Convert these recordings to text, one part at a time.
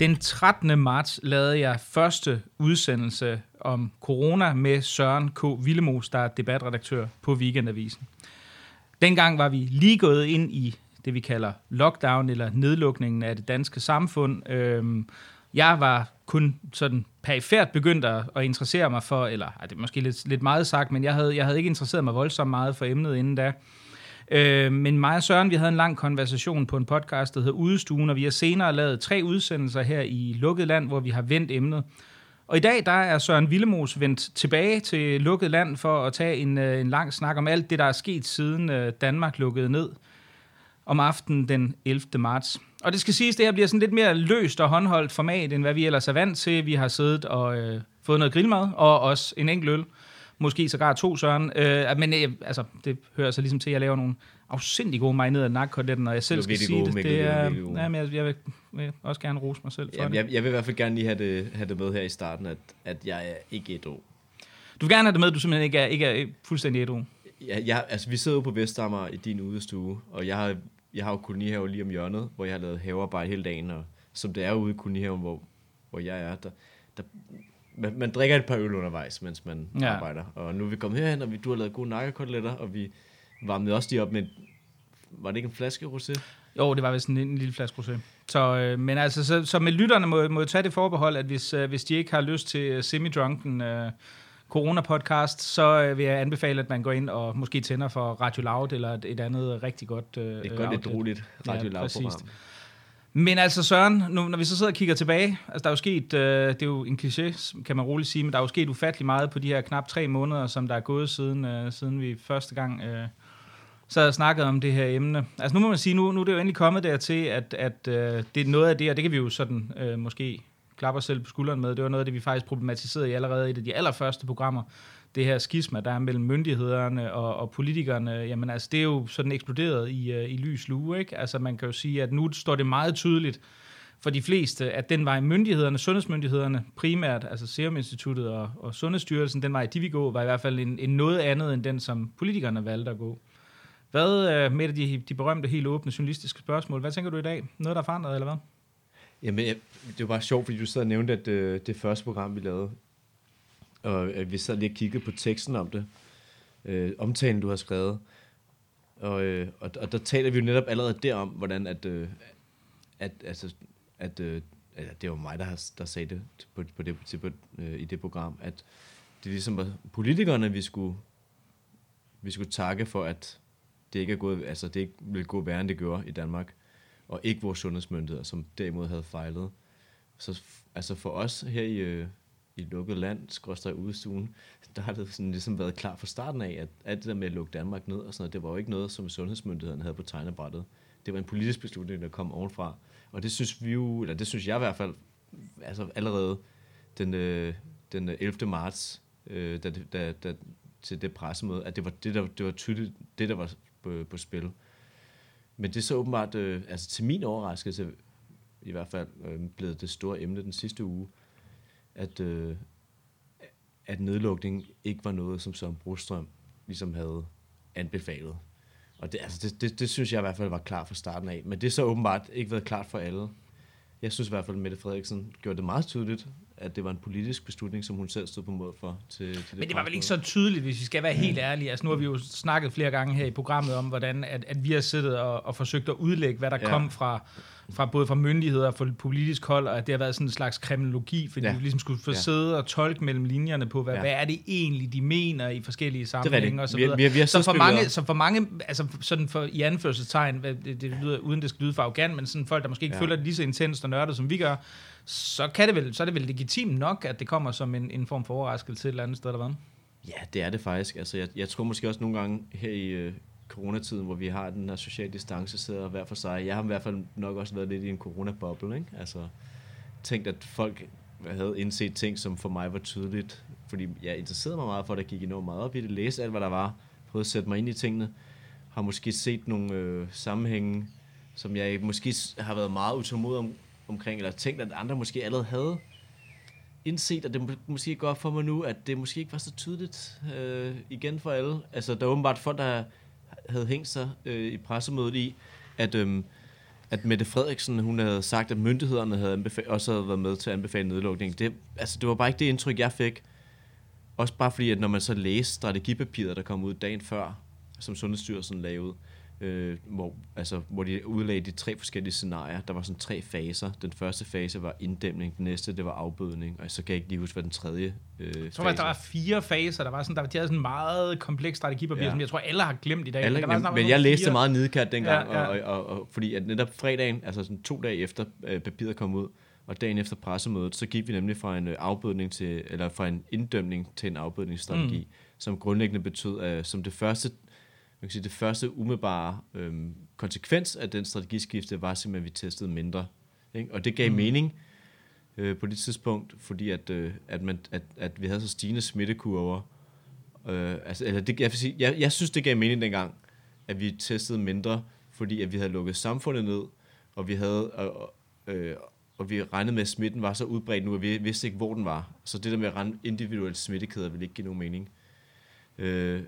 Den 13. marts lavede jeg første udsendelse om corona med Søren K. Villemos, der er debatredaktør på Weekendavisen. Dengang var vi lige gået ind i det, vi kalder lockdown eller nedlukningen af det danske samfund. Øhm, jeg var kun sådan perifært begyndt at, at interessere mig for, eller det er måske lidt, lidt meget sagt, men jeg havde, jeg havde ikke interesseret mig voldsomt meget for emnet inden da. Øh, men mig og Søren, vi havde en lang konversation på en podcast, der hedder Udestuen, og vi har senere lavet tre udsendelser her i Lukket Land, hvor vi har vendt emnet. Og i dag, der er Søren Villemos vendt tilbage til Lukket Land for at tage en, øh, en lang snak om alt det, der er sket siden øh, Danmark lukkede ned om aftenen den 11. marts. Og det skal siges, at det her bliver sådan lidt mere løst og håndholdt format, end hvad vi ellers er vant til. Vi har siddet og øh, fået noget grillmad, og også en enkelt øl måske sågar to søren. Øh, men øh, altså, det hører så ligesom til, at jeg laver nogle afsindig gode marinerede nakkoteletter, når jeg selv skal sige gode, det. Det er, ja, men jeg, jeg vil, vil også gerne rose mig selv for ja, det. Jeg, jeg vil i hvert fald gerne lige have det, have det med her i starten, at, at jeg er ikke et Du vil gerne have det med, at du simpelthen ikke er, ikke er fuldstændig ædru. Ja, jeg, altså, vi sidder jo på Vestammer i din udestue, og jeg har, jeg har jo kolonihave lige om hjørnet, hvor jeg har lavet havearbejde hele dagen, og som det er ude i kolonihaven, hvor, hvor jeg er, der, der man, man drikker et par øl undervejs, mens man ja. arbejder. Og nu er vi kommet herhen, og vi, du har lavet gode nakkekoteletter, og vi varmede også lige op med, var det ikke en flaske rosé? Jo, det var vist en, en lille flaske rosé. Så, øh, men altså, så, så med lytterne må, må tage det forbehold, at hvis, øh, hvis de ikke har lyst til semi-drunken øh, corona-podcast, så øh, vil jeg anbefale, at man går ind og måske tænder for Radio Loud eller et, et andet rigtig godt øh, Det er godt lidt roligt Radio ja, Loud-program. Men altså Søren, nu, når vi så sidder og kigger tilbage, altså der er jo sket, øh, det er jo en kliché, kan man roligt sige, men der er jo sket ufattelig meget på de her knap tre måneder, som der er gået siden, øh, siden vi første gang øh, så havde snakket om det her emne. Altså nu må man sige, nu, nu er det jo endelig kommet dertil, at, at øh, det er noget af det, og det kan vi jo sådan øh, måske klappe os selv på skulderen med, det var noget af det, vi faktisk problematiserede i allerede i et af de allerførste programmer, det her skisma, der er mellem myndighederne og, og politikerne, jamen altså, det er jo sådan eksploderet i, uh, i lys lue, ikke? Altså, man kan jo sige, at nu står det meget tydeligt for de fleste, at den vej myndighederne, sundhedsmyndighederne primært, altså Serum Instituttet og, og Sundhedsstyrelsen, den vej de vil gå, var i hvert fald en, en noget andet end den, som politikerne valgte at gå. Hvad øh, uh, med de, de berømte, helt åbne journalistiske spørgsmål? Hvad tænker du i dag? Noget, der er forandret, eller hvad? Jamen, det var bare sjovt, fordi du sad og nævnte, at øh, det første program, vi lavede, og øh, vi sad lige og kiggede på teksten om det, øh, omtalen du har skrevet, og, øh, og, og der taler vi jo netop allerede derom, hvordan at, øh, at, altså, at øh, det var mig, der, har, der sagde det på, på det, til, på, øh, i det program, at det ligesom var politikerne, vi skulle, vi skulle takke for, at det ikke er gået, altså det ikke ville gå værre, end det gjorde i Danmark, og ikke vores sundhedsmyndigheder, som derimod havde fejlet. Så altså for os her i, øh, i lukket land, skråstrej udestuen, der har det sådan ligesom været klar fra starten af, at alt det der med at lukke Danmark ned og sådan noget, det var jo ikke noget, som sundhedsmyndighederne havde på tegnebrættet. Det var en politisk beslutning, der kom ovenfra. Og det synes vi jo, eller det synes jeg i hvert fald, altså allerede den, øh, den 11. marts, øh, da, da, da, til det pressemøde, at det var, det, der, det var tydeligt, det der var på, på spil. Men det er så åbenbart, øh, altså til min overraskelse, i hvert fald øh, blevet det store emne den sidste uge, at, øh, at nedlukning ikke var noget, som Søren Brostrøm ligesom havde anbefalet. Og det, altså det, det, det synes jeg i hvert fald var klart fra starten af. Men det er så åbenbart ikke været klart for alle. Jeg synes i hvert fald, at Mette Frederiksen gjorde det meget tydeligt, at det var en politisk beslutning, som hun selv stod på mod for. Til, til det Men det var vel ikke så tydeligt, hvis vi skal være helt ærlige. Altså nu har vi jo snakket flere gange her i programmet om, hvordan at, at vi har siddet og, og forsøgt at udlægge, hvad der ja. kom fra, fra både fra myndigheder og fra politisk hold, og at det har været sådan en slags kriminologi, fordi ja. vi ligesom skulle få ja. sidde og tolke mellem linjerne på, hvad, ja. hvad er det egentlig, de mener i forskellige sammenhænge og så videre. Vi, vi, vi har så, for mange, så for mange, altså sådan for, i anførselstegn, det, det lyder, uden det skal lyde for arrogant, men sådan folk, der måske ikke ja. føler det lige så intenst og nørdet, som vi gør, så, kan det vel, så er det vel legitimt nok, at det kommer som en, en form for overraskelse til et eller andet sted, eller hvad? Ja, det er det faktisk. Altså, jeg, jeg tror måske også nogle gange her i øh, coronatiden, hvor vi har den her social distance, sidder hver for sig. Jeg har i hvert fald nok også været lidt i en coronaboble, ikke? Altså, tænkt, at folk havde indset ting, som for mig var tydeligt, fordi jeg interesserede mig meget for, at der gik enormt meget op i det, læste alt, hvad der var, prøvede at sætte mig ind i tingene, har måske set nogle øh, sammenhænge, som jeg måske har været meget utålmodig om, omkring, eller ting, at andre måske allerede havde indset, at det måske går for mig nu, at det måske ikke var så tydeligt øh, igen for alle. Altså, der er åbenbart folk, der havde hængt sig øh, i pressemødet i, at, øh, at Mette Frederiksen, hun havde sagt, at myndighederne havde anbefa- også havde været med til at anbefale nedlukning. Det, altså, det var bare ikke det indtryk, jeg fik. Også bare fordi, at når man så læste strategipapiret, der kom ud dagen før, som Sundhedsstyrelsen lavede øh, hvor, altså, hvor de udlagde de tre forskellige scenarier. Der var sådan tre faser. Den første fase var inddæmning, den næste det var afbødning, og så kan jeg ikke lige huske, hvad den tredje øh, Jeg tror, at der var fire faser. Der var sådan, der, de havde sådan en meget kompleks strategipapir, ja. Som jeg tror, alle har glemt i dag. Alle, der var men, sådan, men jeg læste meget nidkært dengang, Ja, ja, ja. Og, og, og, fordi at netop fredagen, altså sådan to dage efter øh, papiret kom ud, og dagen efter pressemødet, så gik vi nemlig fra en øh, afbødning til, eller fra en inddømning til en afbødningsstrategi, mm. som grundlæggende betød, at som det første, man kan sige, det første umiddelbare øhm, konsekvens af den strategiskifte var simpelthen, at vi testede mindre. Ikke? Og det gav mm. mening øh, på det tidspunkt, fordi at, øh, at, man, at, at vi havde så stigende smittekurver. Øh, altså, eller det, jeg, vil sige, jeg, jeg synes, det gav mening dengang, at vi testede mindre, fordi at vi havde lukket samfundet ned, og vi havde... Og, øh, og vi regnede med, at smitten var så udbredt nu, at vi vidste ikke, hvor den var. Så det der med at rende individuelle smittekæder ville ikke give nogen mening. Øh,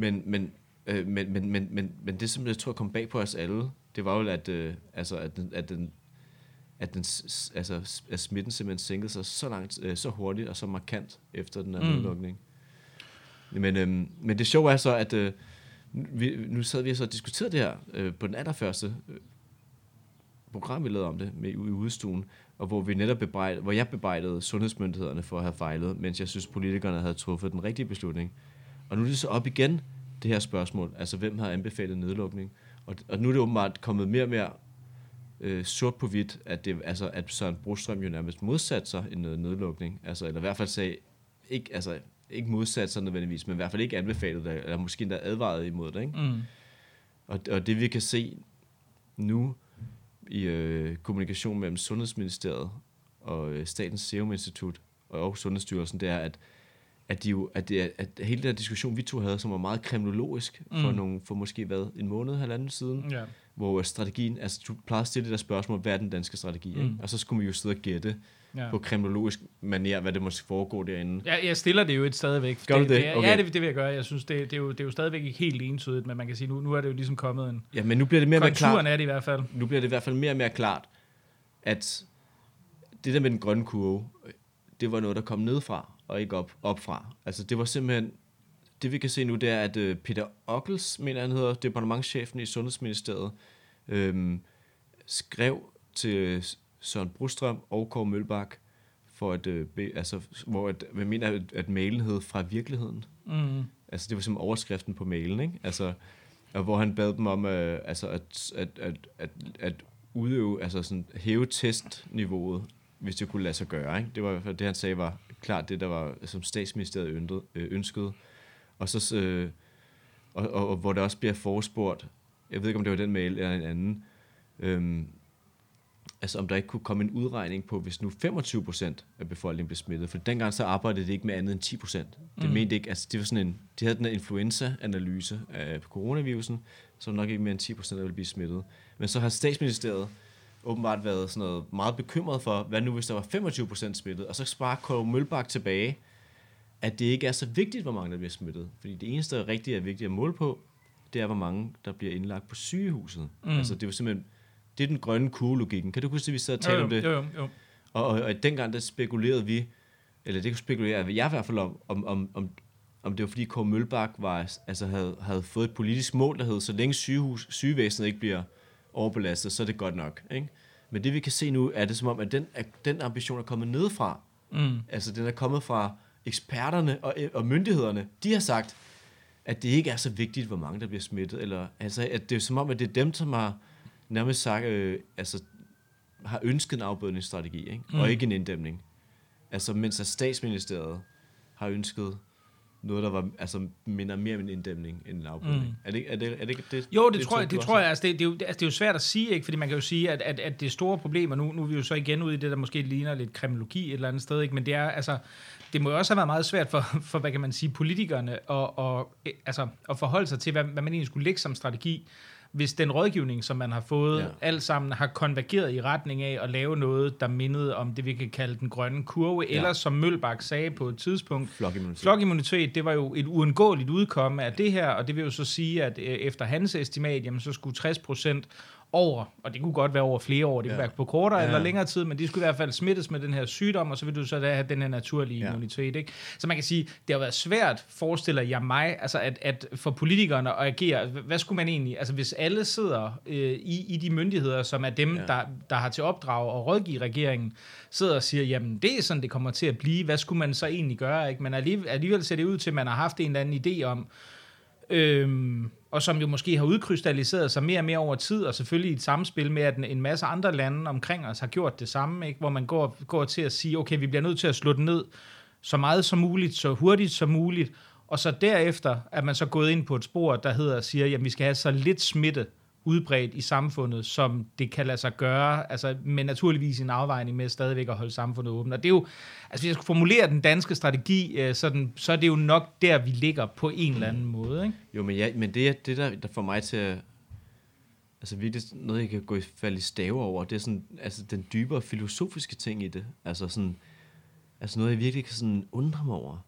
men, men, øh, men, men, men, men, men det, som jeg tror kom bag på os alle, det var jo, at, øh, altså, at, den, at, den, at, den, altså, at smitten simpelthen sænkede sig så langt, øh, så hurtigt og så markant efter den her Mm. nedlukning. Men, øhm, men det sjove er så, at øh, vi, nu sad vi så og diskuterede det her øh, på den allerførste øh, program, vi lavede om det med, i udstuen, og hvor vi netop bebrejdede, hvor jeg bebrejdede sundhedsmyndighederne for at have fejlet, mens jeg synes, politikerne havde truffet den rigtige beslutning. Og nu er det så op igen, det her spørgsmål, altså hvem har anbefalet nedlukning? Og, og nu er det åbenbart kommet mere og mere øh, sort på hvidt, at, det, altså, at Søren Brostrøm jo nærmest modsat sig en øh, nedlukning, altså, eller i hvert fald sagde, ikke, altså, ikke modsat sig nødvendigvis, men i hvert fald ikke anbefalet det, eller måske endda advaret imod det. Ikke? Mm. Og, og det vi kan se nu i øh, kommunikation mellem Sundhedsministeriet og øh, Statens Serum Institut og Sundhedsstyrelsen, det er, at, at, de jo, at, det at hele den diskussion, vi to havde, som var meget kriminologisk for, Mm. nogle, for måske hvad, en måned, halvanden siden, Ja. hvor strategien, altså du plejede at stille det der spørgsmål, hvad er den danske strategi? Mm. Ikke? Og så skulle vi jo sidde og gætte Ja. på kriminologisk manier, hvad det måske foregår derinde. Ja, jeg stiller det jo et stadigvæk. Gør du det? det er- Okay. Ja, det, det vil jeg gøre. Jeg synes, det, det, er jo, det er jo stadigvæk ikke helt entydigt, men man kan sige, nu, nu er det jo ligesom kommet en... Ja, men nu bliver det mere og mere klart. Er det i hvert fald. nu bliver det i hvert fald mere og mere klart, at det der med den grønne kurve, det var noget, der kom nedfra, og ikke op, opfra. Altså det var simpelthen, det vi kan se nu, det er, at øh, Peter Ockels, mener han hedder, departementchefen i Sundhedsministeriet, øhm, skrev til Søren Brostrøm og Kåre Mølbak, for at, øh, be, altså, hvor at, jeg mener, at, at mailen hed fra virkeligheden. Mm. Altså, det var som overskriften på mailen, ikke? Altså, og hvor han bad dem om øh, altså at, at, at, at, at udøve, altså sådan hæve testniveauet, hvis det kunne lade sig gøre. Ikke? Det var i hvert fald det, han sagde var klart det, der var, som statsministeriet ønskede. Øh, ønskede. Og, så, øh, og, og, og, hvor der også bliver forespurgt, jeg ved ikke, om det var den mail eller en anden, øhm, altså om der ikke kunne komme en udregning på, hvis nu 25 procent af befolkningen blev smittet. For dengang så arbejdede det ikke med andet end 10 procent. Det Mm. mente ikke, altså det var sådan en, de havde den her influenza-analyse af coronavirusen, så nok ikke mere end 10 procent, der ville blive smittet. Men så har statsministeriet åbenbart været sådan noget meget bekymret for, hvad nu hvis der var 25 procent smittet, og så sparer Kåre Mølbak tilbage, at det ikke er så vigtigt, hvor mange der bliver smittet. Fordi det eneste, der rigtig er vigtigt at måle på, det er, hvor mange der bliver indlagt på sygehuset. Mm. Altså det er jo simpelthen, det er den grønne kurve-logikken. Kan du huske, at vi sad og Jo, talte jo, om det? jo, jo, jo. Og, og, og dengang, der spekulerede vi, eller det spekulerede jeg i hvert fald om, om, om, om, om det var fordi Kåre Mølbak var, altså havde, havde fået et politisk mål, der hed, så længe sygehus, sygevæsenet ikke bliver overbelastet, så er det godt nok. Ikke? Men det vi kan se nu, er det som om, at den, at den ambition er kommet nedefra. Mm. Altså den er kommet fra eksperterne og, og myndighederne. De har sagt, at det ikke er så vigtigt, hvor mange der bliver smittet. Eller, altså, at det er som om, at det er dem, som har nærmest sagt, øh, altså, har ønsket en afbødningsstrategi, ikke? Mm. og ikke en inddæmning. Altså, mens at statsministeriet har ønsket noget, der var, altså, minder mere om en inddæmning end en afbødning. Mm. Er, det, er, det, er det det? Jo, det, tror jeg, det tror jeg. Altså, det, det, er jo, altså, det er jo svært at sige, ikke? fordi man kan jo sige, at, at, at det store problem, og nu, nu er vi jo så igen ude i det, der måske ligner lidt kriminologi et eller andet sted, ikke? men det er, altså, det må jo også have været meget svært for, for hvad kan man sige, politikerne at, og, altså, at forholde sig til, hvad, hvad man egentlig skulle lægge som strategi, hvis den rådgivning, som man har fået, Ja. ja. alt sammen har konvergeret i retning af at lave noget, der mindede om det, vi kan kalde den grønne kurve, Ja. ja. eller som Mølbak sagde på et tidspunkt, Flokimmunitet. Flokimmunitet, det var jo et uundgåeligt udkomme af det her, og det vil jo så sige, at øh, efter hans estimat, jamen, så skulle 60 procent over, og det kunne godt være over flere år, det kunne Ja. være på kortere Ja. eller længere tid, men de skulle i hvert fald smittes med den her sygdom, og så vil du så da have den her naturlige Ja. immunitet. Ikke? Så man kan sige, det har været svært, forestiller jeg mig, altså at, at for politikerne at agere, hvad skulle man egentlig, altså hvis alle sidder øh, i, i de myndigheder, som er dem, Ja. ja. der, der har til opdrag at rådgive regeringen, sidder og siger, jamen det er sådan, det kommer til at blive, hvad skulle man så egentlig gøre? Ikke? Men alligevel, alligevel ser det ud til, at man har haft en eller anden idé om, øhm, og som jo måske har udkrystalliseret sig mere og mere over tid, og selvfølgelig i et samspil med, at en, en masse andre lande omkring os har gjort det samme, ikke? hvor man går, går til at sige, okay, vi bliver nødt til at slå den ned så meget som muligt, så hurtigt som muligt, og så derefter er man så gået ind på et spor, der hedder, siger, jamen vi skal have så lidt smitte udbredt i samfundet, som det kan lade sig gøre, altså, men naturligvis en afvejning med stadigvæk at holde samfundet åbent. Og det er jo, altså hvis jeg skulle formulere den danske strategi, øh, sådan, så er det jo nok der, vi ligger på en eller anden måde. Ikke? Jo, men, ja, men det, det der, der får mig til at... Altså virkelig noget, jeg kan gå i fald i stave over, det er sådan, altså den dybere filosofiske ting i det. Altså sådan, altså noget, jeg virkelig kan sådan undre mig over.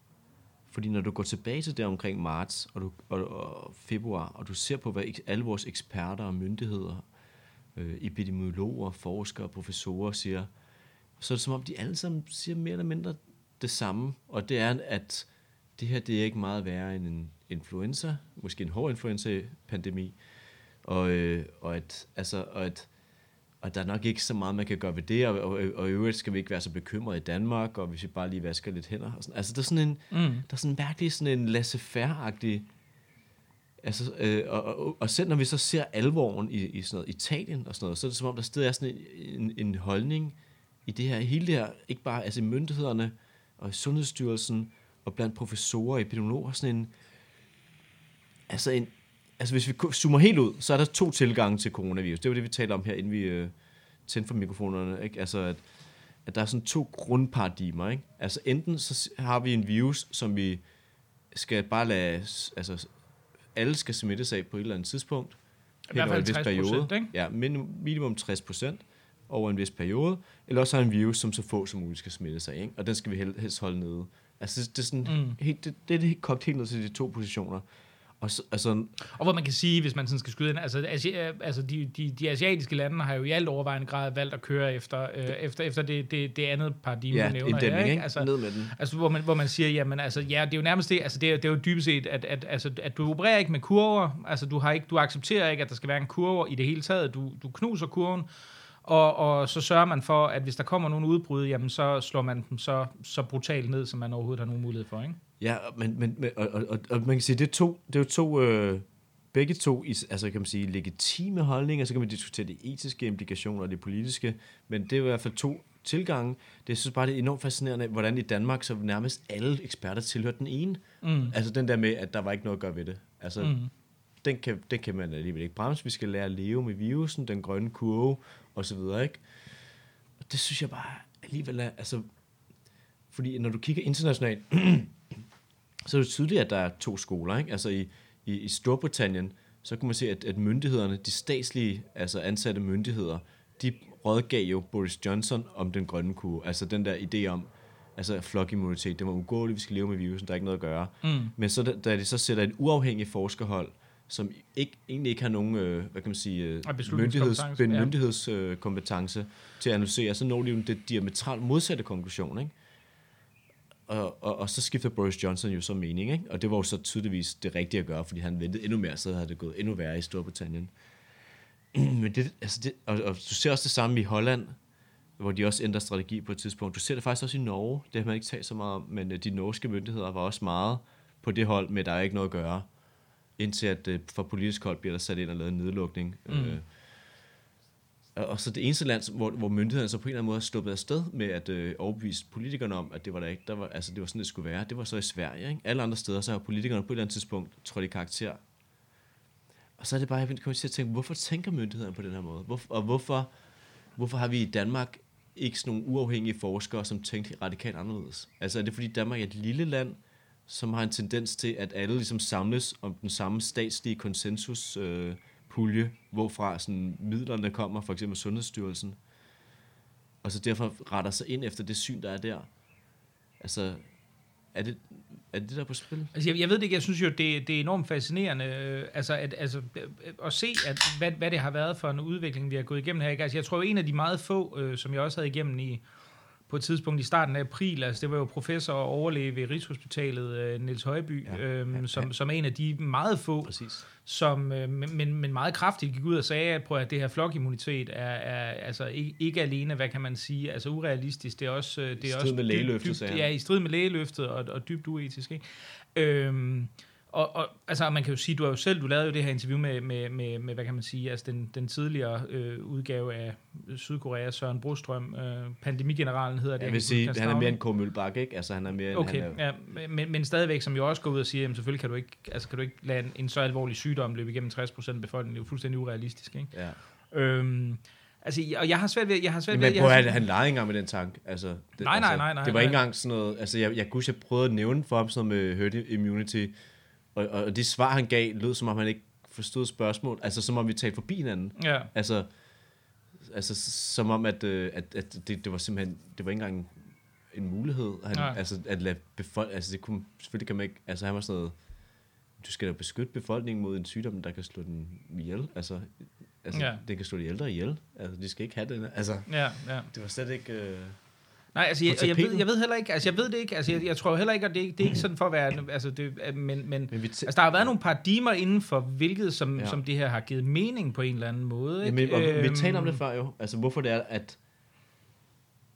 Fordi når du går tilbage til det omkring marts og, du, og, og februar, og du ser på, hvad alle vores eksperter og myndigheder, øh, epidemiologer, forskere, professorer siger, så er det som om, de alle sammen siger mere eller mindre det samme. Og det er, at det her det er ikke meget værre end en influenza, måske en hård influenza-pandemi, og, øh, og, at, altså, og, at, og der er nok ikke så meget, man kan gøre ved det, og, og, og i øvrigt skal vi ikke være så bekymrede i Danmark, og hvis vi bare lige vasker lidt hænder. Og sådan. Altså, der er sådan en, Mm. der er sådan virkelig sådan en laissez-faire-agtig... Altså, øh, og, og, og selv når vi så ser alvoren i, i sådan noget Italien og sådan noget, så er det som om, der stadig er sådan en, en, en holdning i det her, hele det her, ikke bare altså i myndighederne og i Sundhedsstyrelsen og blandt professorer og epidemiologer, sådan en, altså en, altså hvis vi zoomer helt ud, så er der to tilgange til coronavirus. Det var det, vi talte om her, inden vi øh, tændte for mikrofonerne, ikke? Altså, at, at der er sådan to grundparadigmer, ikke? Altså enten så har vi en virus, som vi skal bare lade, altså alle skal smittes af på et eller andet tidspunkt. I hvert fald en vis 60%, ikke? Ja, min, minimum 60 procent over en vis periode. Eller også har en virus, som så få som muligt skal smitte sig af, ikke? Og den skal vi hel- helst holde nede. Altså, det, er sådan, Mm. helt, det, det er det kogt helt ned til de to positioner. Og så, altså, Og hvor man kan sige, hvis man sådan skal skyde ind, altså, asi- altså de, de, de asiatiske lande har jo i alt overvejende grad valgt at køre efter, øh, efter, efter det, det, det andet paradigme, ja, du nævner inddæmning, her, ikke? Altså, ned med den. Altså, hvor man, hvor man siger, jamen, altså, ja, det er jo nærmest det, altså, det er, det er jo dybest set, at, at, altså, at du opererer ikke med kurver, altså, du, har ikke, du accepterer ikke, at der skal være en kurve i det hele taget, du, du knuser kurven, og, og så sørger man for, at hvis der kommer nogle udbrud, jamen, så slår man dem så, så brutalt ned, som man overhovedet har nogen mulighed for, ikke? Ja, men, men, men og, og, og, og man kan sige, det er, to, det er jo to, øh, begge to, altså kan man sige, legitime holdninger, så kan man diskutere de etiske implikationer og det politiske, men det er i hvert fald to tilgange. Det jeg synes bare, det er enormt fascinerende, hvordan i Danmark, så nærmest alle eksperter tilhører den ene. Mm. Altså den der med, at der var ikke noget at gøre ved det. Altså, Mm. den, kan, den kan man alligevel ikke bremse. Vi skal lære at leve med virusen, den grønne kurve, og så videre, ikke? Og det synes jeg bare alligevel er, altså, fordi når du kigger internationalt, så er det tydeligt, at der er to skoler, ikke? Altså i, i, i Storbritannien, så kan man se, at, at myndighederne, de statslige, altså ansatte myndigheder, de rådgav jo Boris Johnson om den grønne kurve. Altså den der idé om, altså flokimmunitet, det var ugåeligt, vi skal leve med virusen, der er ikke noget at gøre. Mm. Men så da, da de så sætter et uafhængigt forskerhold, som ikke, egentlig ikke har nogen, øh, hvad kan man sige, øh, Og myndigheds, ja. myndighedskompetence til at analysere, så når de jo det diametralt modsatte konklusion, ikke? Og, og, og så skifter Boris Johnson jo så mening, ikke? Og det var jo så tydeligvis det rigtige at gøre, fordi han ventede endnu mere, så havde det gået endnu værre i Storbritannien. Men det, altså det, og, og du ser også det samme i Holland, hvor de også ændrer strategi på et tidspunkt. Du ser det faktisk også i Norge, det har man ikke talt så meget om, men øh, de norske myndigheder var også meget på det hold med, at der er ikke noget at gøre, indtil at øh, fra politisk hold bliver der sat ind og lavet en nedlukning. Mm. Øh, og, så det eneste land, hvor, hvor myndighederne så på en eller anden måde har sluppet afsted med at øh, overbevise politikerne om, at det var der ikke, der var, altså det var sådan, det skulle være, det var så i Sverige. Ikke? Alle andre steder, så har politikerne på et eller andet tidspunkt trådt i karakter. Og så er det bare, jeg kommer til at tænke, hvorfor tænker myndighederne på den her måde? Hvor, og hvorfor, hvorfor har vi i Danmark ikke sådan nogle uafhængige forskere, som tænkte radikalt anderledes? Altså er det fordi Danmark er et lille land, som har en tendens til, at alle ligesom samles om den samme statslige konsensus øh, pulje, hvorfra sådan, midlerne kommer, for eksempel Sundhedsstyrelsen, og så derfor retter sig ind efter det syn, der er der. Altså, er det, er det, der på spil? Altså, jeg, jeg ved det ikke, jeg synes jo, det, det er enormt fascinerende, øh, altså, at, altså, øh, at se, at, hvad, hvad det har været for en udvikling, vi har gået igennem her. Ikke? Altså, jeg tror, en af de meget få, øh, som jeg også havde igennem i, på et tidspunkt i starten af april, altså det var jo professor og overlæge ved Rigshospitalet, øh, Niels Højby, Ja, øhm, ja, ja. som, som en af de meget få, Præcis. som, øh, men, men- meget kraftigt gik ud og sagde, at, prøv, at det her flokimmunitet er, er altså ikke, ikke alene, hvad kan man sige, altså urealistisk, det er også... øh, Det er strid også med dybt- lægeløftet, dybt- han. Ja, i strid med lægeløftet og, og dybt uetisk, ikke? Øhm, og, og altså, man kan jo sige, du har jo selv, du lavede jo det her interview med, med, med, med hvad kan man sige, altså den, den tidligere øh, udgave af Sydkorea, Søren Brostrøm, øh, pandemigeneralen hedder det. Jeg vil sige, han er mere en K. Mølbak, ikke? Altså, han er mere en, Okay, han er, ja, men, men stadigvæk, som jo også går ud og siger, jamen selvfølgelig kan du ikke, altså kan du ikke lade en, en så alvorlig sygdom løbe igennem 60% af befolkningen. Det er jo fuldstændig urealistisk, ikke? ja. Øhm, altså, og jeg har svært ved, jeg har svært ved, Men prøv har at han legede engang med den tanke. Altså, det, Nej, nej, altså, nej, nej, Det var nej. ikke engang sådan noget... Altså, jeg, jeg kunne jeg prøvede at nævne for ham sådan noget med herd immunity, og, og, det svar, han gav, lød som om han ikke forstod spørgsmål. Altså, som om vi talte forbi hinanden. Ja, Altså, altså som om, at, øh, at, at det, det var simpelthen... Det var ikke engang en mulighed. Han, Nej. altså, at lade befolk... Altså, det kunne, selvfølgelig kan man ikke... Altså, han var sådan noget... Du skal da beskytte befolkningen mod en sygdom, der kan slå den ihjel. Altså, altså Ja. det kan slå de ældre ihjel. Altså, de skal ikke have den. Altså, ja, ja. det var slet ikke... Øh... Nej, altså, jeg, jeg, ved, jeg ved heller ikke, altså, jeg ved det ikke, altså, jeg, jeg tror heller ikke, at det, det er ikke sådan for at være, altså, det, men, men, Men vi altså, der har været nogle paradigmer inden for, hvilket som, Ja. som det her har givet mening på en eller anden måde. Ikke? Jamen, og vi Øhm, taler om det før jo. Altså, hvorfor det er, at...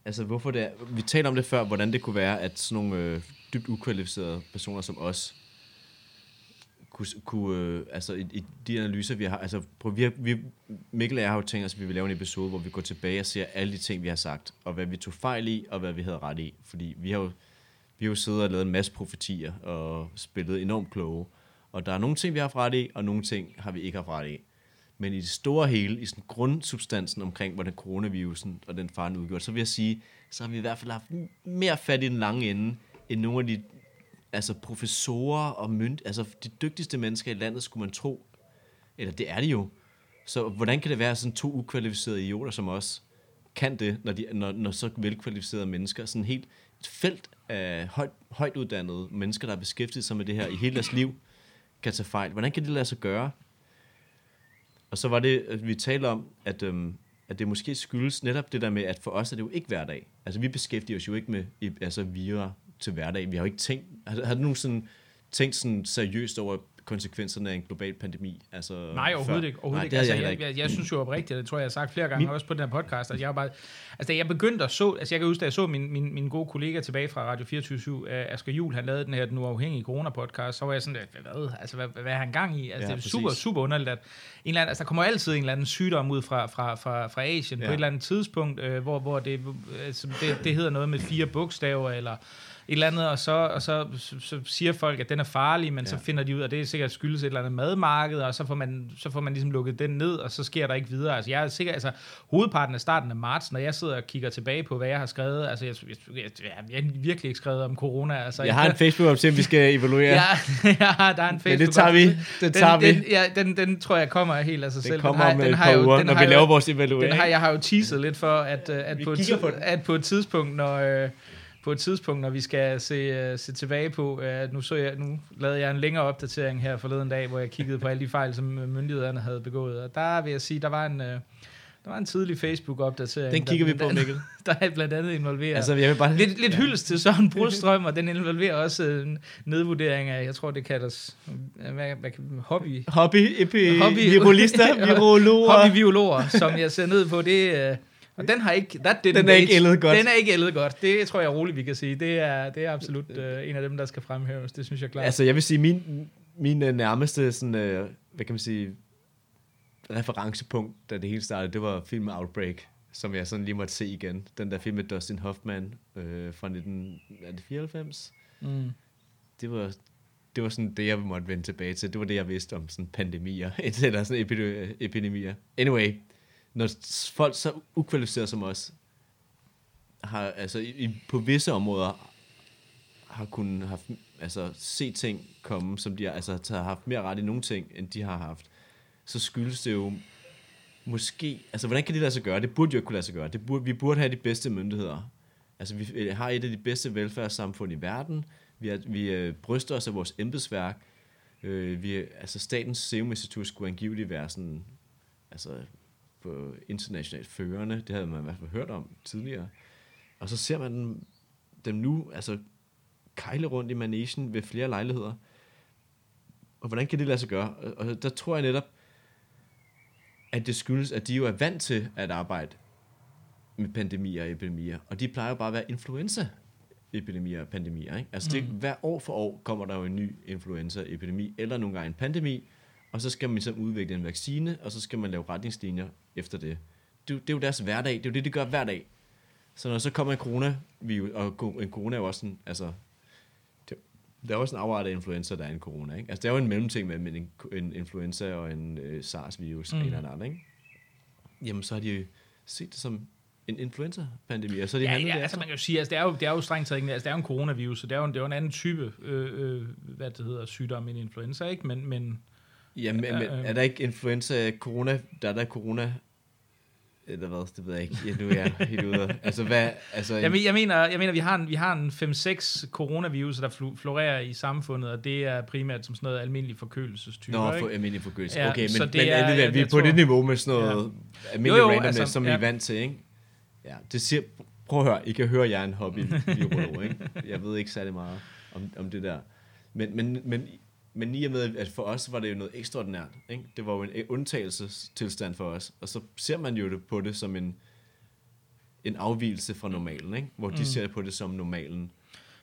Altså, hvorfor det er... Vi taler om det før, hvordan det kunne være, at sådan nogle øh, dybt ukvalificerede personer som os, kunne, kunne øh, altså i, i de analyser, vi har... Altså, prøv, vi har, vi, Mikkel og jeg har jo tænkt os, at vi vil lave en episode, hvor vi går tilbage og ser alle de ting, vi har sagt, og hvad vi tog fejl i, og hvad vi havde ret i. Fordi vi har jo, vi har jo siddet og lavet en masse profetier, og spillet enormt kloge. Og der er nogle ting, vi har haft ret i, og nogle ting har vi ikke haft ret i. Men i det store hele, i sådan grundsubstansen omkring, hvordan coronavirusen og den faren udgjorde, så vil jeg sige, så har vi i hvert fald haft mere fat i den lange ende, end nogle af de altså professorer og mynd, altså de dygtigste mennesker i landet, skulle man tro. Eller det er de jo. Så hvordan kan det være, at sådan to ukvalificerede idioter som os, kan det, når, de, når, når så velkvalificerede mennesker, sådan helt et felt af højt, højt uddannede mennesker, der har beskæftiget sig med det her i hele deres liv, kan tage fejl. Hvordan kan det lade sig gøre? Og så var det, at vi talte om, at, øhm, at det måske skyldes netop det der med, at for os er det jo ikke hverdag. Altså vi beskæftiger os jo ikke med altså, vira til hverdag. Vi har jo ikke tænkt, har, har du nogensinde tænkt sådan seriøst over konsekvenserne af en global pandemi? Altså, Nej, overhovedet før? ikke. Overhovedet Nej, ikke. Altså, jeg heller jeg, ikke. jeg, jeg, synes jo oprigtigt, og det tror jeg, jeg har sagt flere gange Min- også på den her podcast, at jeg bare, altså da jeg begyndte at så, altså jeg kan huske, da jeg så min, min, min gode kollega tilbage fra Radio 24 Asger Juhl, han lavede den her Den Uafhængige Corona-podcast, så var jeg sådan, hvad, altså hvad, hvad er han gang i? Altså Ja, det er præcis. super, super underligt, at en eller anden, altså der kommer altid en eller anden sygdom ud fra, fra, fra, fra Asien ja. På et eller andet tidspunkt, øh, hvor, hvor det, altså, det, det hedder noget med fire bogstaver, eller eller andet, og så, og så, så, så siger folk, at den er farlig, men ja. så finder de ud af, at det er sikkert skyldes et eller andet madmarked, og så får man, så får man ligesom lukket den ned, og så sker der ikke videre. Altså jeg er sikker, altså hovedparten af starten af marts, når jeg sidder og kigger tilbage på, hvad jeg har skrevet, altså jeg, jeg, jeg, jeg har virkelig ikke skrevet om corona. Altså, Jeg har en facebook op til, vi skal evaluere. Ja, ja, der er en Facebook. Men det tager vi. Det tager den, vi. Den, ja, den, den tror jeg kommer helt af sig selv. Det kommer har, om den et par uger, den når vi laver vores Den evaluering. har, jeg har jo teaset lidt for, at, øh, at, på et, den. at på et tidspunkt, når, øh, på et tidspunkt, når vi skal se, uh, se tilbage på, uh, nu, så jeg, nu lavede jeg en længere opdatering her forleden dag, hvor jeg kiggede på alle de fejl, som øh, myndighederne havde begået. Og der vil jeg sige, der var en, uh, der var en tidlig Facebook-opdatering. Den kigger vi på, Mikkel. Der er blandt andet involveret. Altså, jeg vil bare... Lidt, lidt hyldest til Søren Brostrøm, og den involverer også en nedvurdering af, jeg tror, det kaldes øh, hvad, hvad, hobby, Hobby, epi, Hobby- virolister, virologer. hobbybiologer, som jeg ser ned på. Det, øh, og den har ikke, that didn't Den er ikke ældet godt. Den er ikke ældet godt. Det tror jeg roligt, vi kan sige. Det er, det er absolut øh, en af dem, der skal fremhæves. Det synes jeg klart. Altså, jeg vil sige, min, min øh, nærmeste sådan, øh, hvad kan man sige, referencepunkt, da det hele startede, det var filmen Outbreak, som jeg sådan lige måtte se igen. Den der film med Dustin Hoffman øh, fra 1994. mm. Det var, det var sådan det, jeg måtte vende tilbage til. Det var det, jeg vidste om sådan pandemier, eller sådan epide- epidemier. Anyway, når folk så ukvalificerede som os, har altså i, på visse områder har kunnet have, altså, se ting komme, som de har, altså, har haft mere ret i nogle ting, end de har haft, så skyldes det jo måske... Altså, hvordan kan det lade sig gøre? Det burde jo ikke kunne lade sig gøre. Det burde, vi burde have de bedste myndigheder. Altså, vi har et af de bedste velfærdssamfund i verden. Vi, er, vi øh, bryster os af vores embedsværk. Øh, vi, altså, Statens Serum Institut skulle angiveligt være sådan... Altså, på internationalt førende. Det havde man i hvert fald hørt om tidligere. Og så ser man dem, dem nu, altså kejle rundt i managen ved flere lejligheder. Og hvordan kan det lade sig gøre? Og der tror jeg netop, at det skyldes, at de jo er vant til at arbejde med pandemier og epidemier. Og de plejer jo bare at være influenza epidemier og pandemier. Ikke? Altså det, mm. hver år for år kommer der jo en ny influenza-epidemi, eller nogle gange en pandemi, og så skal man så udvikle en vaccine, og så skal man lave retningslinjer efter det. Det, det er jo deres hverdag, det er jo det, de gør hver dag. Så når så kommer en coronavirus, og en corona er jo også sådan, altså, det, der er også en afart af influenza, der er en corona, ikke? Altså, det er jo en mellemting med en, en influenza og en øh, SARS-virus, mm. en eller anden, ikke? Jamen, så har de set det som en influenza-pandemi, og så er de ja, handlet ja, det altså man kan jo sige, altså det er jo, det er jo strengt taget ikke, altså det er jo en coronavirus, så det er jo, det er jo en anden type, øh, øh, hvad det hedder, sygdom end influenza, ikke? Men, men Jamen, men, øh, er der ikke influenza, corona, der er der corona eller hvad, det ved jeg ikke. Ja, nu er jeg helt ude. Altså, hvad, altså, jeg, jeg, mener, jeg mener, vi har en, vi har en 5-6 coronavirus, der florerer i samfundet, og det er primært som sådan noget almindelig forkølelsestype. Nå, for almindelig forkølelse. Ja, okay, men, men er, alligevel, vi er på tror, det niveau med sådan noget ja. almindelig jo, jo, randomness, altså, som ja. vi er vant til, ikke? Ja, det siger, prøv at høre, I kan høre, jeg er en hobby ikke? Jeg ved ikke særlig meget om, om det der. Men, men, men men i og med, at for os var det jo noget ekstraordinært. Ikke? Det var jo en undtagelsestilstand for os. Og så ser man jo det på det som en, en afvielse fra normalen, ikke? hvor de mm. ser på det som normalen.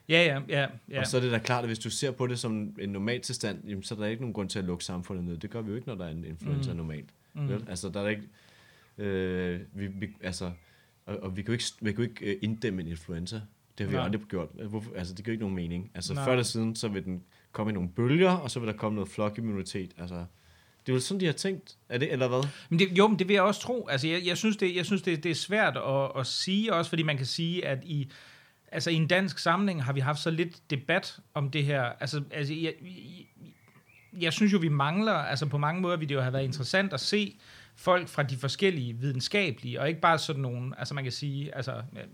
Ja, ja, ja, ja. Og så er det da klart, at hvis du ser på det som en normal tilstand, jamen, så er der ikke nogen grund til at lukke samfundet ned. Det gør vi jo ikke, når der er en influenza mm. normalt. Mm. Vel? Altså, der er ikke... Øh, vi, vi, altså, og, og vi kan jo ikke, vi kan jo ikke øh, inddæmme en influenza. Det har vi Nej. aldrig gjort. Hvorfor? Altså, det giver ikke nogen mening. Altså, Nej. før eller siden, så vil den komme i nogle bølger, og så vil der komme noget flokimmunitet. Altså, det er jo sådan, de har tænkt. Er det, eller hvad? Men det, jo, men det vil jeg også tro. Altså, jeg, jeg synes, det, jeg synes det, det er svært at, at sige, også fordi man kan sige, at i, altså, i en dansk samling har vi haft så lidt debat om det her. Altså, altså jeg, jeg, jeg synes jo, vi mangler, altså på mange måder ville det jo have været interessant at se, folk fra de forskellige videnskabelige, og ikke bare sådan nogle, altså man kan sige, altså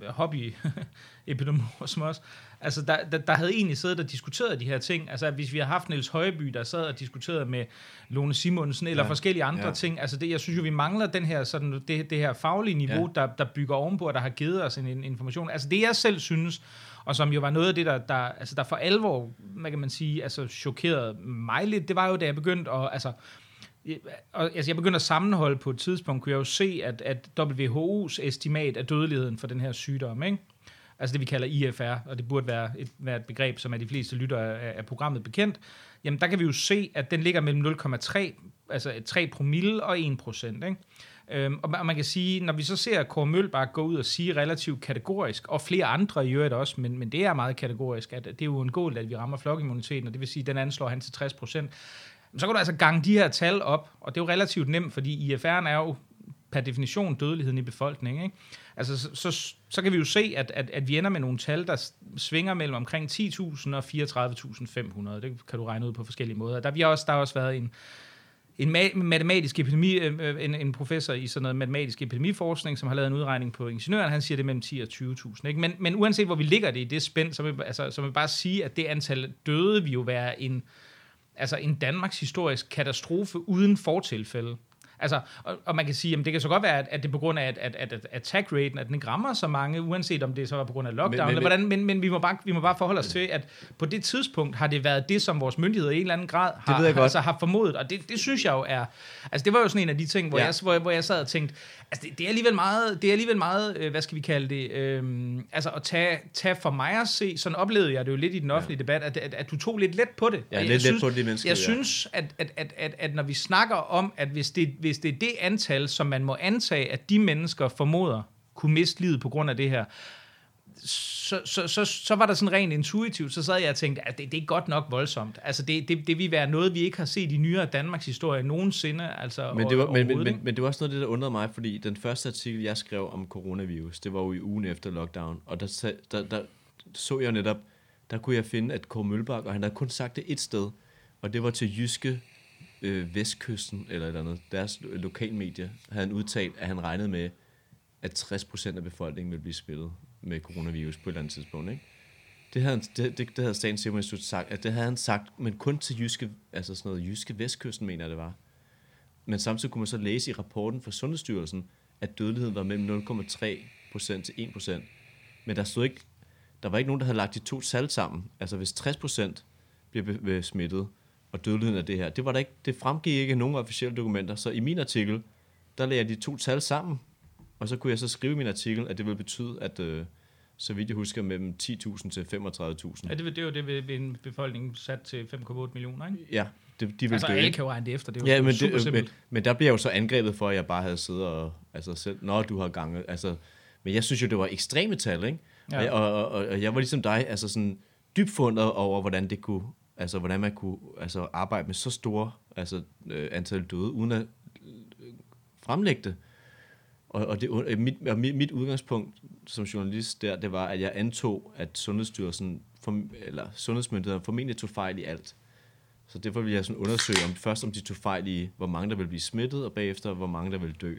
hobby epidemiologer som os, altså der, der, der havde egentlig siddet og diskuteret de her ting, altså hvis vi har haft Niels Højby, der sad og diskuterede med Lone Simonsen, eller ja, forskellige andre ja. ting, altså det, jeg synes jo, vi mangler den her, sådan, det, det her faglige niveau, ja. der, der bygger ovenpå, og der har givet os en, en information, altså det jeg selv synes, og som jo var noget af det, der, der, altså der for alvor, hvad kan man sige, altså chokerede mig lidt, det var jo, da jeg begyndte at, altså, og, altså jeg begyndte at sammenholde på et tidspunkt, kunne jeg jo se, at, at WHO's estimat af dødeligheden for den her sygdom, ikke? altså det vi kalder IFR, og det burde være et, være et begreb, som er de fleste lyttere af, af programmet bekendt, jamen der kan vi jo se, at den ligger mellem 0,3, altså 3 promille og 1 procent, ikke? Øhm, og man kan sige, når vi så ser Kåre Mølbak gå ud og sige relativt kategorisk, og flere andre i øvrigt også, men, men det er meget kategorisk, at det er uundgåeligt, at vi rammer flokimmuniteten, og det vil sige, at den anslår han til 60 procent så kan du altså gange de her tal op, og det er jo relativt nemt, fordi IFR'en er jo per definition dødeligheden i befolkningen. Ikke? Altså, så, så, så kan vi jo se, at, at, at vi ender med nogle tal, der svinger mellem omkring 10.000 og 34.500. Det kan du regne ud på forskellige måder. Der, vi har også, der har også været en, en matematisk epidemi, øh, øh, en, en professor i sådan noget matematisk epidemiforskning, som har lavet en udregning på ingeniøren, han siger det mellem 10 og 20.000. Ikke? Men, men uanset hvor vi ligger det i det spænd, så vil, altså, så vil bare sige, at det antal døde vil jo være en, altså en Danmarks historisk katastrofe uden fortilfælde. Altså, og, og man kan sige, at det kan så godt være, at, at det er på grund af, at, at, at, at attack raten, at den rammer så mange, uanset om det så var på grund af lockdown, men, men, eller hvordan, men, men vi, må bare, vi må bare forholde os til, at på det tidspunkt har det været det, som vores myndigheder i en eller anden grad har, det altså, har formodet, og det, det synes jeg jo er, altså det var jo sådan en af de ting, hvor, ja. jeg, hvor, hvor jeg sad og tænkte, altså det, det er alligevel meget, det er alligevel meget, øh, hvad skal vi kalde det, øh, altså at tage, tage for mig at se, sådan oplevede jeg det jo lidt i den offentlige ja. debat, at, at, at du tog lidt let på det. Ja, lidt let synes, på de mennesker. Jeg ja. synes, at, at, at, at, at når vi snakker om, at hvis det, hvis det er det antal, som man må antage, at de mennesker formoder kunne miste livet på grund af det her, så, så, så, så var der sådan rent intuitivt, så sad jeg og tænkte, at det, det er godt nok voldsomt. Altså det, det, det vil være noget, vi ikke har set i nyere Danmarks historie nogensinde. Altså, men, det var, men, men, men, men det var også noget af det, der undrede mig, fordi den første artikel, jeg skrev om coronavirus, det var jo i ugen efter lockdown, og der, der, der så jeg netop, der kunne jeg finde, at Kåre Mølbak, og han havde kun sagt det et sted, og det var til Jyske øh, Vestkysten, eller et eller andet, deres lokalmedie, havde han udtalt, at han regnede med, at 60% af befolkningen ville blive smittet med coronavirus på et eller andet tidspunkt, ikke? Det havde, han, det, det, det havde Statens Serum Institut sagt, at det havde han sagt, men kun til jyske, altså sådan noget jyske vestkysten, mener jeg det var. Men samtidig kunne man så læse i rapporten fra Sundhedsstyrelsen, at dødeligheden var mellem 0,3% til 1%. Men der stod ikke, der var ikke nogen, der havde lagt de to tal sammen. Altså hvis 60% bliver be- be- smittet, og dødeligheden af det her, det, var der ikke, det fremgik ikke af nogen officielle dokumenter. Så i min artikel, der lagde jeg de to tal sammen, og så kunne jeg så skrive i min artikel, at det ville betyde, at øh, så vidt jeg husker, mellem 10.000 til 35.000. Ja, det, det er jo det ved, en befolkning sat til 5,8 millioner, ikke? Ja, det, de vil Altså, dø. alle ikke? kan jo regne det efter. Det er jo Ja, men, super det, men, simpelt. men der bliver jeg jo så angrebet for, at jeg bare havde siddet og altså selv, når du har ganget, altså, men jeg synes jo, det var ekstreme tal, ikke? Ja. Ja. Og, og, og, og, jeg var ligesom dig, altså sådan dybt fundet over, hvordan det kunne, altså hvordan man kunne altså, arbejde med så store altså, øh, antal døde, uden at øh, fremlægge det. Og, og, det, og mit, og mit, mit udgangspunkt som journalist der, det var, at jeg antog, at Sundhedsstyrelsen, for, eller Sundhedsmyndighederne formentlig tog fejl i alt. Så derfor ville jeg sådan undersøge om, først, om de tog fejl i, hvor mange der vil blive smittet, og bagefter, hvor mange der vil dø.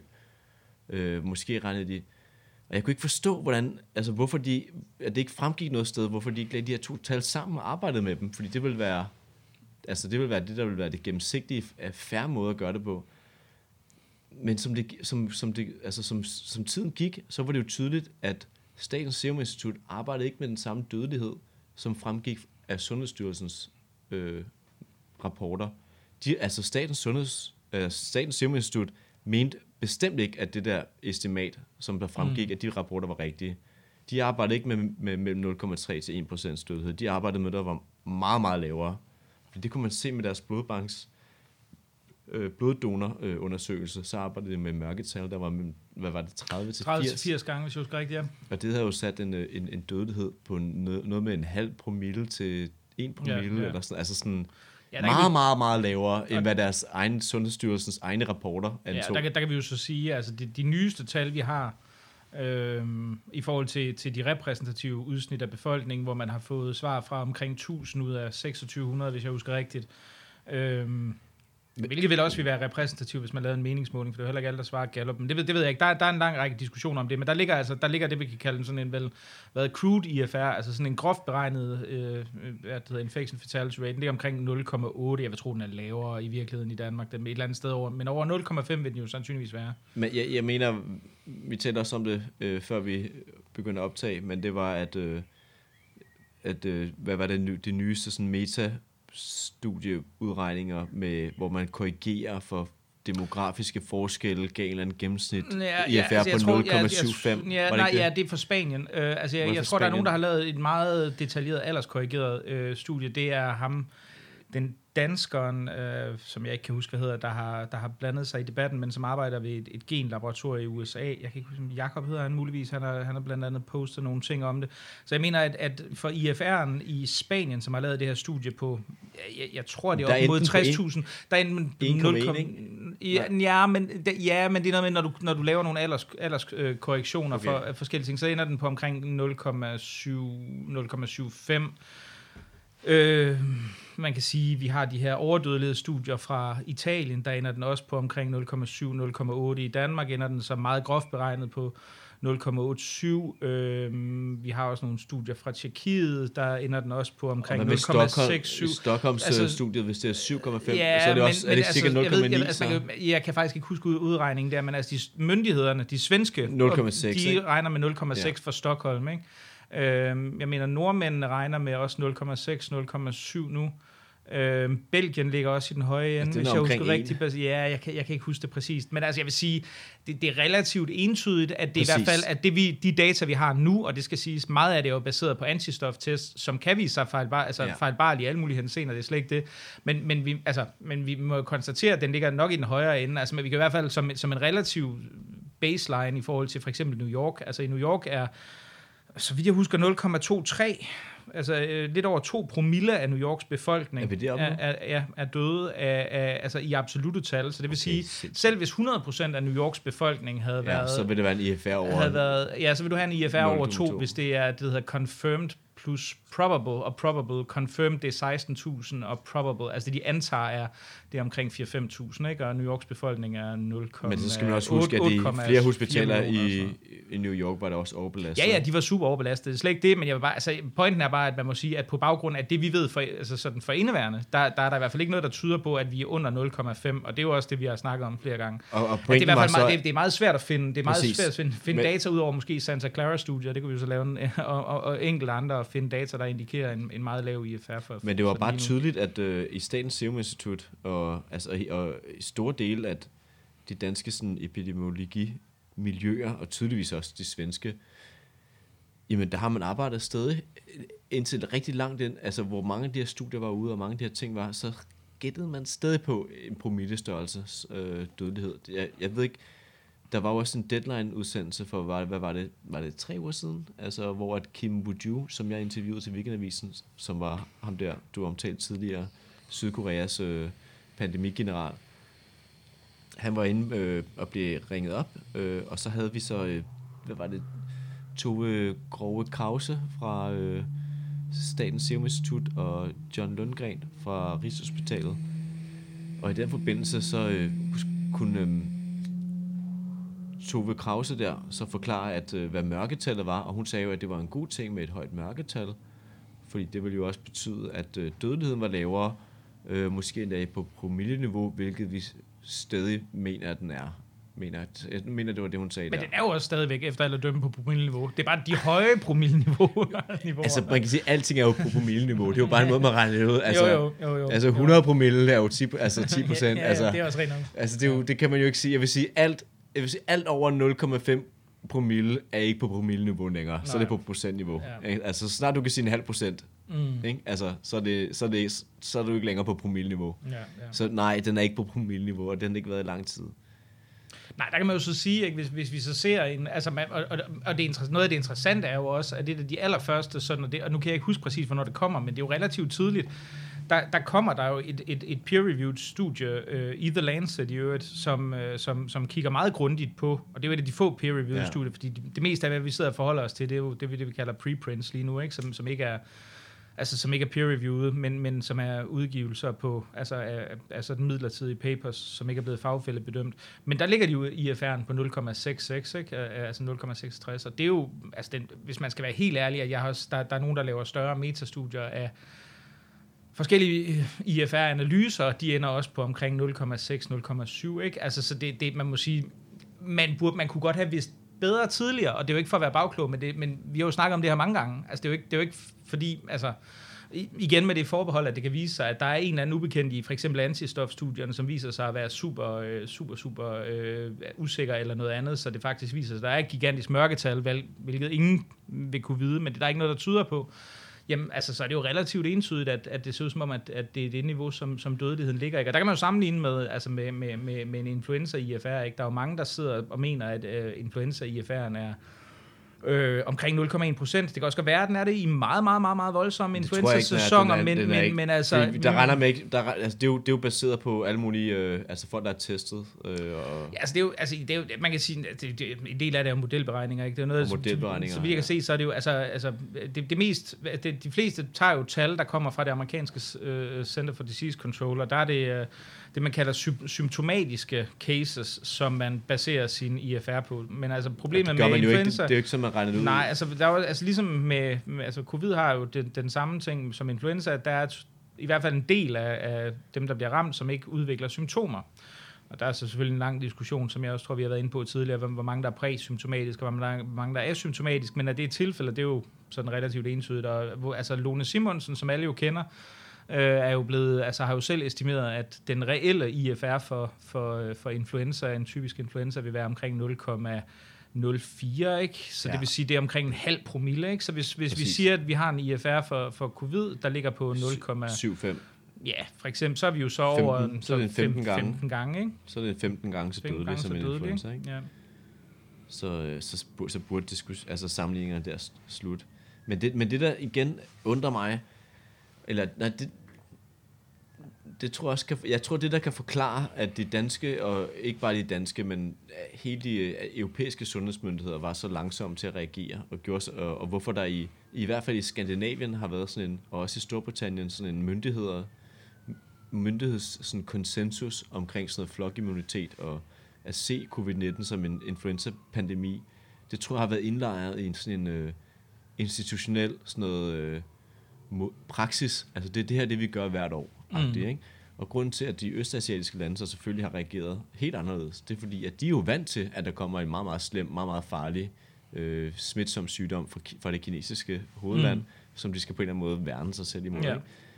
Øh, måske regnede de... Og jeg kunne ikke forstå, hvordan, altså hvorfor de, at det ikke fremgik noget sted, hvorfor de ikke lagde de her to tal sammen og arbejdede med dem, fordi det ville være, altså det ville være det, der ville være det gennemsigtige, øh, færre måde at gøre det på. Men som, det, som, som, det, altså som, som tiden gik, så var det jo tydeligt, at Statens Serum Institut arbejdede ikke med den samme dødelighed, som fremgik af Sundhedsstyrelsens øh, rapporter. De, altså Statens, Sundheds, øh, Statens Serum Institut mente bestemt ikke, at det der estimat, som der fremgik, mm. at de rapporter var rigtige. De arbejdede ikke med, med mellem 0,3 til 1% dødelighed. De arbejdede med, der var meget, meget lavere. Det kunne man se med deres blodbanks øh, bloddonorundersøgelse, så arbejdede de med mørketal, der var, mellem- hvad var det, 30 til 30 80. til 80 gange, hvis jeg husker rigtigt, ja. Og det havde jo sat en, øh, en, en dødelighed på noget, noget med en halv promille til 1 promille, ja. ja. eller sådan, altså sådan Ja, ja, der meget, vi- meget, meget lavere, end hvad deres egen Sundhedsstyrelsens egne rapporter Ja, antog. der, kan, der kan vi jo så sige, altså de, de nyeste tal, vi har, øhm, i forhold til, til de repræsentative udsnit af befolkningen, hvor man har fået svar fra omkring 1000 ud af 2600, hvis jeg husker rigtigt. Øhm, hvilket vil også vil være repræsentativt, hvis man lavede en meningsmåling, for det er heller ikke alle, der svarer Gallup. Men det, ved- det ved jeg ikke. Der, er- der er en lang række diskussioner om det, men der ligger, altså, der ligger det, vi kan kalde en sådan en vel, hvad crude IFR, altså sådan en groft beregnet øh, hvad det hedder, infection fatality rate, den ligger omkring 0,8. Jeg vil tro, den er lavere i virkeligheden i Danmark, den er et eller andet sted over, men over 0,5 vil den jo sandsynligvis være. Men jeg, jeg mener, vi talte også om det, øh, før vi begyndte at optage, men det var, at, øh, at øh, hvad var det, det nyeste sådan meta studieudregninger, med, hvor man korrigerer for demografiske forskelle, gav en eller anden gennemsnit ja, IFR ja, på 0,75. Ja, ja, nej, det? ja, det er fra Spanien. Uh, altså, jeg, jeg tror, der er nogen, Spanien? der har lavet et meget detaljeret alderskorrigeret øh, studie. Det er ham, den danskeren, øh, som jeg ikke kan huske, hvad hedder, der har, der har blandet sig i debatten, men som arbejder ved et, et genlaboratorium i USA. Jeg kan ikke huske, Jakob hedder han muligvis. Han har, han har blandt andet postet nogle ting om det. Så jeg mener, at, at for IFR'en i Spanien, som har lavet det her studie på, jeg, jeg tror, det er op mod enten på 60.000, der er enten 1,1, 0, ikke? ja, ja, men, det- ja, men det er noget med, når du, når du laver nogle alders, alderskorrektioner Okay. for øh, forskellige ting, så ender den på omkring 0,7 0,75. Øh, man kan sige, at vi har de her overdødelighedsstudier fra Italien, der ender den også på omkring 0,7-0,8. I Danmark ender den så meget groft beregnet på 0,87. Øh, vi har også nogle studier fra Tjekkiet, der ender den også på omkring hvad med Stockholm, 0,67. Stockholms Altså- altså, studiet, hvis det er 7,5, ja, så er det, også, er det cirka 0,9. jeg, ved, jeg, så? altså, jeg, jeg kan faktisk ikke huske ud- udregningen der, men altså de myndighederne, de svenske, 0,6, de ikke? regner med 0,6 Ja. for Stockholm, ikke? Øhm, jeg mener, nordmændene regner med også 0,6, 0,7 nu. Øhm, Belgien ligger også i den høje ende, er hvis jeg husker rigtigt. Ja, jeg kan, jeg kan ikke huske det præcist. Men altså, jeg vil sige, det, det er relativt entydigt, at det i hvert Præcis. fald, at det vi, de data, vi har nu, og det skal siges, meget af det er jo baseret på antistoftests, som kan vise sig fejlbar, altså Ja. ja. fejlbarlige i alle mulige henseender, det er slet ikke det. Men, men, vi, altså, men vi må konstatere, at den ligger nok i den højere ende. Altså, men vi kan i hvert fald som, som en relativ baseline i forhold til for eksempel New York. Altså i New York er, så vidt jeg husker, 0,23 altså øh, lidt over 2 promille af New Yorks befolkning Er er, er, er, døde af, af, altså i absolute tal. Så det vil Okay, sige, sindssygt. selv hvis 100% af New Yorks befolkning havde Ja, været så vil det være en IFR over. havde været, ja, så vil du have en IFR over 2, 0,2. hvis det er det der hedder confirmed plus probable, og probable confirmed, det er 16.000, og probable, altså det de antager er, det er omkring 4-5.000, ikke? og New Yorks befolkning er 0, Men så skal man også huske, at de flere hospitaler i, i New York var der også overbelastet. Ja, ja, de var super overbelastet. Det er slet ikke det, men jeg vil bare, altså, pointen er bare, at man må sige, at på baggrund af det, vi ved for, altså sådan for indeværende, der, der er der i hvert fald ikke noget, der tyder på, at vi er under 0,5, og det er jo også det, vi har snakket om flere gange. Og, og det, er i hvert fald meget, det, det, er meget svært at finde, det er meget Præcis. svært at finde, finde Men- data ud over måske Santa Clara studier, det kunne vi jo så lave, en, og, og, og enkelte andre finde data, der indikerer en, en meget lav IFR for Men det var bare tydeligt, at øh, i Statens Serum Institut og, altså, og, og i store dele af de danske sådan, epidemiologi-miljøer, og tydeligvis også de svenske, jamen der har man arbejdet stadig indtil rigtig langt ind, altså hvor mange af de her studier var ude, og mange af de her ting var, så gættede man stadig på en promillestørrelse øh, dødelighed. Jeg, jeg ved ikke, der var jo også en deadline-udsendelse for, hvad, hvad var det, var det tre uger siden? Altså, hvor at Kim Buju, som jeg interviewede til Weekendavisen, som var ham der, du omtalte tidligere, Sydkoreas øh, pandemigeneral, han var inde øh, og blev ringet op, øh, og så havde vi så, øh, hvad var det, Tove Grove Krause fra øh, Statens Serum Institut og John Lundgren fra Rigshospitalet. Og i den forbindelse så øh, kunne øh, Tove Krause der så forklare, at øh, hvad mørketallet var, og hun sagde jo, at det var en god ting med et højt mørketal, fordi det ville jo også betyde, at øh, dødeligheden var lavere, øh, måske endda på promilleniveau, hvilket vi stadig mener, at den er. Mener, at, jeg mener, det var det, hun sagde Men der. den er jo også stadigvæk efter at dømme på promilleniveau. Det er bare de høje promilleniveauer. Altså, man kan sige, at alting er jo på promilleniveau. Det er jo bare en måde, man regner det ud. Altså, jo, jo, jo, jo. altså 100 promille er jo 10, altså 10 ja, procent. ja, ja, altså, det er også rent nok. altså det, er jo, det kan man jo ikke sige. Jeg vil sige, alt, jeg vil sige, alt over 0,5 promille er ikke på promilleniveau længere. Så er det Nej. på procentniveau. Ja. Ikke? Altså, så snart du kan sige en halv procent, Mm. ikke? Altså, så, er det, så, er det, så er du ikke længere på promilleniveau. Ja, ja. Så nej, den er ikke på promilleniveau, og den har ikke været i lang tid. Nej, der kan man jo så sige, ikke, hvis, hvis vi så ser en, altså man, og, og, og det er noget af det interessante er jo også, at det er de allerførste, sådan, og, det, og nu kan jeg ikke huske præcis, hvornår det kommer, men det er jo relativt tydeligt, der, der kommer der jo et, et, et peer-reviewed studie øh, i The Lancet i øvrigt, som, øh, som, som kigger meget grundigt på, og det er jo et af de få peer-reviewed Ja. studier, fordi det, det meste af, hvad vi sidder og forholder os til, det er jo det, vi, det, vi kalder preprints lige nu, ikke? Som, som ikke er altså som ikke er peer-reviewed, men, men som er udgivelser på, altså, af, altså den midlertidige papers, som ikke er blevet fagfældebedømt. Men der ligger de jo i IFR'en på 0,66, ikke? Øh, altså 0,66, og det er jo, altså den, hvis man skal være helt ærlig, at jeg har, også- der, der er nogen, der laver større metastudier af forskellige øh, IFR-analyser, de ender også på omkring 0,6-0,7, ikke? Altså, så det, det, man må sige, man, burde, man kunne godt have vidst bedre tidligere, og det er jo ikke for at være bagklog, men, det, men vi har jo snakket om det her mange gange. Altså, det er jo ikke, det er jo ikke fordi, altså, igen med det forbehold, at det kan vise sig, at der er en eller anden ubekendt i for eksempel antistofstudierne, som viser sig at være super, øh, super, super øh, usikker eller noget andet, så det faktisk viser sig, at der er et gigantisk mørketal, hvilket ingen vil kunne vide, men det er ikke noget, der tyder på. Jamen, altså, så er det jo relativt entydigt, at, at det ser ud som om, at, at det er det niveau, som, som dødeligheden ligger. Ikke? Og der kan man jo sammenligne med, altså med, med, med, med en influenza IFR. Ikke? Der er jo mange, der sidder og mener, at øh, influenza IFR'en er øh, omkring 0,1 procent. Det kan også godt være, at den er det i meget, meget, meget, meget voldsomme er. influenza-sæsoner, er- men, men, ikke- men altså... Der regner med ikke, der, altså, det, er jo, det er jo baseret på alle mulige, øh, altså folk, der er testet. Øh, og, Ja, altså det er jo, altså det er jo, man kan sige, at det, det, en del af det er modelberegninger, ikke? Det er noget, modelberegninger, Så vidt jeg kan se, så er det jo, altså, altså det, det mest, det, de fleste tager jo tal, der kommer fra det amerikanske uh, Center for Disease Control, og der er det, uh, det man kalder sy- symptomatiske cases, som man baserer sin IFR på. Men altså problemet det gør med jo ikke, influenza... det, det er jo ikke sådan, man regner det ud. Nej, altså, der er altså ligesom med, med altså covid har jo den, den samme ting som influenza, at der er et, i hvert fald en del af, af dem, der bliver ramt, som ikke udvikler symptomer. Og der er så selvfølgelig en lang diskussion, som jeg også tror, vi har været inde på tidligere, hvor, mange der er præsymptomatiske, og hvor mange, der er asymptomatiske, men at det er tilfælde, det er jo sådan relativt entydigt. Og, altså Lone Simonsen, som alle jo kender, øh, er jo blevet, altså har jo selv estimeret, at den reelle IFR for, for, øh, for influenza, en typisk influenza, vil være omkring 0,04, ikke? Så ja. Det vil sige, det er omkring en halv promille, ikke? Så hvis, hvis vi siger, at vi har en IFR for, for covid, der ligger på 0, 7-5. ja, for eksempel, så er vi jo så over 15, så er det 15 gange. 15 gange, ikke? Så er det 15 gange så 15 gange som så en influenza, ikke? Ja. Så, øh, så, så burde diskus, altså sammenligningerne der slut. Men det, men det der igen undrer mig, eller nej, det, det tror jeg også kan, jeg tror det der kan forklare, at de danske, og ikke bare de danske, men øh, hele de øh, europæiske sundhedsmyndigheder var så langsomme til at reagere, og, gjorde, og, og hvorfor der i, i hvert fald i Skandinavien har været sådan en, og også i Storbritannien, sådan en myndigheder, myndigheds sådan konsensus omkring sådan noget flokimmunitet, og at se covid-19 som en influenza-pandemi, det tror jeg har været indlejret i en sådan en øh, institutionel sådan noget, øh, praksis. Altså det, det her det, vi gør hvert år. Mm. Ikke? Og grunden til, at de østasiatiske lande så selvfølgelig har reageret helt anderledes, det er fordi, at de er jo vant til, at der kommer en meget, meget slem, meget, meget farlig øh, smitsom sygdom fra, fra det kinesiske hovedland, mm. som de skal på en eller anden måde værne sig selv imod. Ja.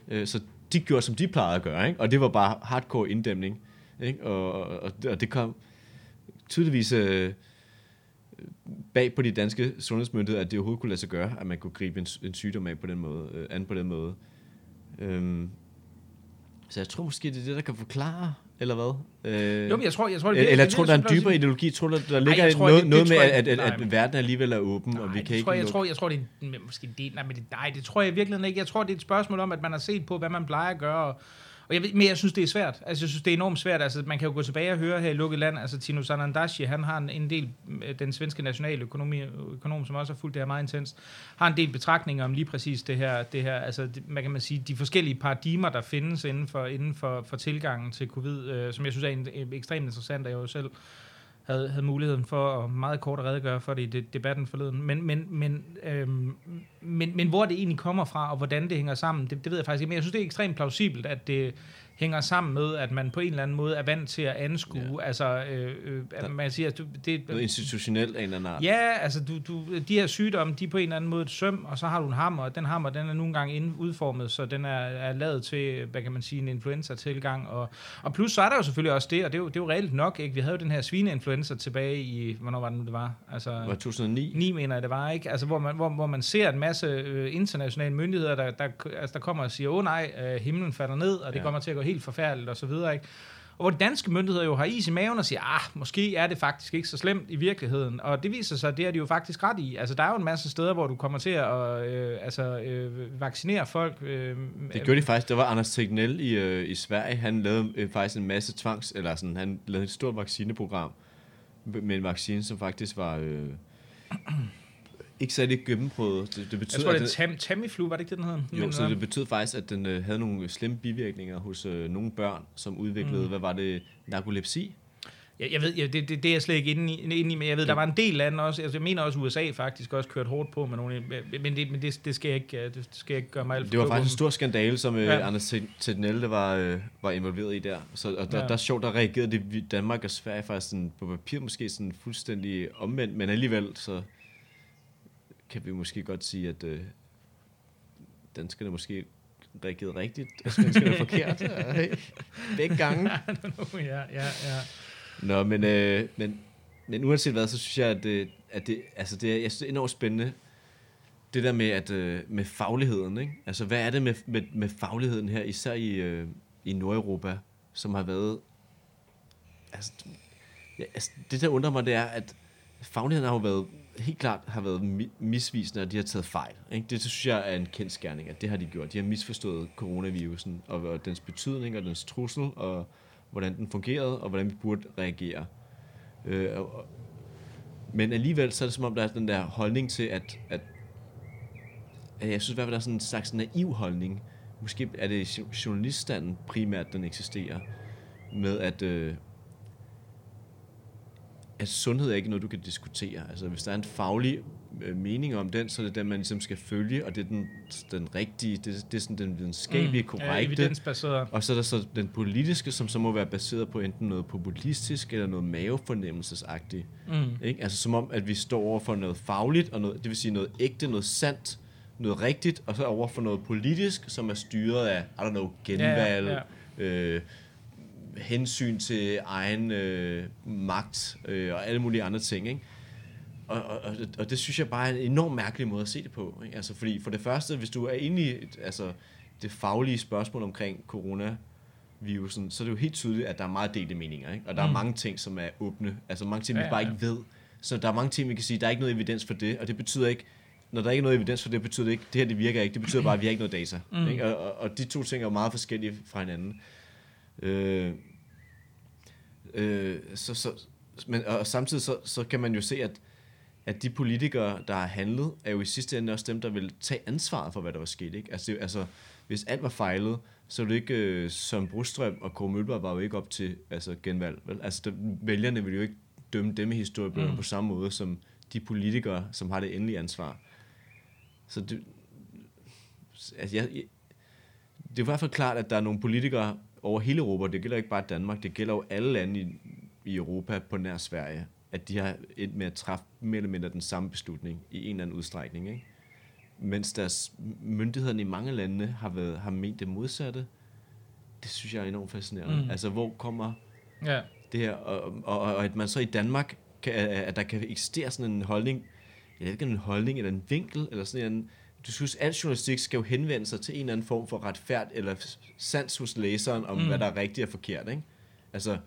Øh, så de gjorde, som de plejede at gøre, ikke? og det var bare hardcore inddæmning. Ikke? Og, og, og det kom tydeligvis øh, bag på de danske sundhedsmyndigheder, at det overhovedet kunne lade sig gøre, at man kunne gribe en, en sygdom af på den måde, øh, an på den måde. Øhm, så jeg tror måske, det er det, der kan forklare, eller hvad? Øh, jo, men jeg tror, jeg tror det, eller jeg tror, der er en dybere ideologi. Tror du, der ligger Ej, tror, noget, det, noget med, at, at, at, at verden alligevel er åben, nej, og vi kan ikke... Tror, jeg, tror, jeg tror, det er måske det, nej, men det, nej, det tror jeg virkelig ikke. Jeg tror, det er et spørgsmål om, at man har set på, hvad man plejer at gøre, og, og jeg, men jeg synes, det er svært. Altså, jeg synes, det er enormt svært. Altså, man kan jo gå tilbage og høre her i lukket land. Altså, Tino Sanandashi, han har en, en del, øh, den svenske nationaløkonomi, økonom, som også har fulgt det her meget intens, har en del betragtninger om lige præcis det her, det her altså, det, man kan man sige, de forskellige paradigmer, der findes inden for, inden for, for tilgangen til covid, øh, som jeg synes er en, øh, ekstremt interessant, og jeg jo selv havde, havde muligheden for at meget kort at redegøre for det i debatten forleden. Men, men, men, øhm, men, men hvor det egentlig kommer fra, og hvordan det hænger sammen, det, det ved jeg faktisk ikke. Men jeg synes, det er ekstremt plausibelt, at det, hænger sammen med, at man på en eller anden måde er vant til at anskue, ja. altså, øh, øh, at man siger, at du, det... Noget institutionelt af en eller anden. Ja, altså, du, du, de her sygdomme, de er på en eller anden måde et søm, og så har du en hammer, og den hammer, den er nogle gange udformet, så den er, er lavet til, hvad kan man sige, en influenza-tilgang, og, og plus så er der jo selvfølgelig også det, og det er jo, det er jo reelt nok, ikke? Vi havde jo den her svineinfluenza tilbage i, hvornår var det nu, det var? Altså, var 2009? 9, mener jeg, det var, ikke? Altså, hvor man, hvor, hvor man ser en masse øh, internationale myndigheder, der, der, altså, der kommer og siger, åh oh, nej, øh, himlen falder ned, og det ja. kommer til at gå helt forfærdeligt og så videre, ikke? Og hvor de danske myndigheder jo har is i maven og siger, ah, måske er det faktisk ikke så slemt i virkeligheden. Og det viser sig, at det er de jo faktisk ret i. Altså, der er jo en masse steder, hvor du kommer til at øh, altså, øh, vaccinere folk. Øh, det gjorde de faktisk. Det var Anders Tegnell i, øh, i Sverige. Han lavede øh, faktisk en masse tvangs... Eller sådan, han lavede et stort vaccineprogram med en vaccine, som faktisk var... Øh, ikke særlig gennemprøvet. Det, det betød, jeg tror, det er tam, Tamiflu, var det ikke det, den hed? Jo, så det betød faktisk, at den øh, havde nogle slemme bivirkninger hos øh, nogle børn, som udviklede, mm. hvad var det, narkolepsi? Jeg, jeg ved, ja, det, det, det er jeg slet ikke inde i, inde i men jeg ved, ja. der var en del lande også, altså, jeg mener også, USA faktisk også kørt hårdt på med nogle, men det, men det, det, skal jeg ikke, øh, det skal jeg ikke gøre mig alt Det var faktisk en stor skandale, som øh, ja. Anders Tednelle var, øh, var involveret i der. Så, og der, ja. der er sjovt, der reagerede det Danmark og Sverige faktisk sådan, på papir måske sådan fuldstændig omvendt, men alligevel så kan vi måske godt sige, at øh, danskerne måske reagerede rigtigt, og svenskerne forkert. Begge gange. ja, ja, ja. Nå, men, øh, men, men uanset hvad, så synes jeg, at det, at det, altså det, er, jeg synes, det er enormt spændende, det der med, at, øh, med fagligheden. Ikke? Altså, hvad er det med, med, med fagligheden her, især i, øh, i Nordeuropa, som har været... Altså, ja, altså, det, der undrer mig, det er, at fagligheden har jo været helt klart har været misvisende, og de har taget fejl. Ikke? Det, synes jeg er en kendt skærning, at det har de gjort. De har misforstået coronavirusen, og, og dens betydning, og dens trussel, og hvordan den fungerede, og hvordan vi burde reagere. Øh, og, men alligevel så er det som om, der er den der holdning til, at, at, at jeg synes i hvert fald, der er sådan en slags naiv holdning. Måske er det journaliststanden primært, den eksisterer, med at, øh, at sundhed er ikke noget, du kan diskutere. Altså, hvis der er en faglig øh, mening om den, så er det den, man ligesom skal følge, og det er den, den rigtige, det, det er sådan den videnskabelige, mm, korrekte. Ja, og så er der så den politiske, som så må være baseret på enten noget populistisk, eller noget mavefornemmelsesagtigt. Mm. Ikke? Altså som om, at vi står over for noget fagligt, og noget, det vil sige noget ægte, noget sandt, noget rigtigt, og så over for noget politisk, som er styret af, I don't know, genvalg, ja, ja. Øh, hensyn til egen øh, magt øh, og alle mulige andre ting. Ikke? Og, og, og det synes jeg bare er en enormt mærkelig måde at se det på. Ikke? Altså, fordi for det første, hvis du er inde i altså, det faglige spørgsmål omkring coronavirusen, så er det jo helt tydeligt, at der er meget delte meninger. Ikke? Og der mm. er mange ting, som er åbne. Altså mange ting, vi ja, bare ja. ikke ved. Så der er mange ting, vi kan sige, der er ikke noget evidens for det, og det betyder ikke, når der ikke er noget evidens for det, betyder det ikke, det her det virker ikke, det betyder bare, at vi har ikke noget data. Mm. Ikke? Og, og, og de to ting er jo meget forskellige fra hinanden. Øh, øh, så, så, men, og samtidig så, så kan man jo se, at, at de politikere, der har handlet, er jo i sidste ende også dem, der vil tage ansvaret for, hvad der var sket. Ikke? Altså, det, altså, hvis alt var fejlet, så er det ikke øh, som Brostrøm og Kåre Mølberg var jo ikke op til altså, genvalg. Vel? Altså, der, vælgerne vil jo ikke dømme dem i historiebøger mm. på samme måde, som de politikere, som har det endelige ansvar. Så det, altså, jeg, det er i hvert fald klart, at der er nogle politikere over hele Europa, det gælder ikke bare Danmark, det gælder jo alle lande i, i Europa på nær Sverige, at de har endt med at træffe mere eller mindre den samme beslutning i en eller anden udstrækning. Ikke? Mens deres myndighederne i mange lande har, været, har ment det modsatte. Det synes jeg er enormt fascinerende. Mm. Altså, hvor kommer ja. det her, og, og, og at man så i Danmark, kan, at der kan eksistere sådan en holdning, jeg ved ikke en holdning eller en vinkel, eller sådan en, du synes, al journalistik skal jo henvende sig til en eller anden form for retfærd eller sans hos læseren om, mm. hvad der er rigtigt og forkert. Ikke? Altså,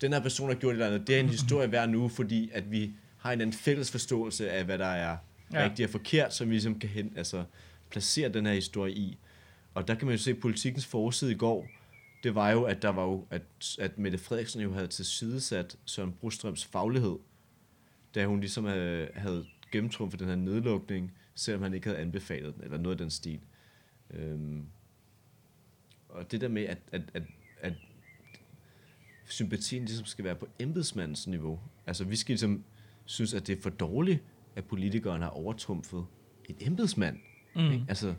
den her person har gjort et eller andet. Det er en historie hver nu, fordi at vi har en anden fælles forståelse af, hvad der er ja. rigtigt og forkert, som vi ligesom kan hen, altså, placere den her historie i. Og der kan man jo se, at politikens forside i går, det var jo, at der var jo, at, at Mette Frederiksen jo havde tilsidesat Søren Brostrøms faglighed, da hun ligesom havde, havde gennemtrumfet den her nedlukning, selvom han ikke havde anbefalet den, eller noget af den stil. Øhm, og det der med, at, at, at, at sympatien ligesom skal være på embedsmandens niveau. Altså, vi skal ligesom synes, at det er for dårligt, at politikeren har overtrumfet en embedsmand. Mm. Ikke? Altså,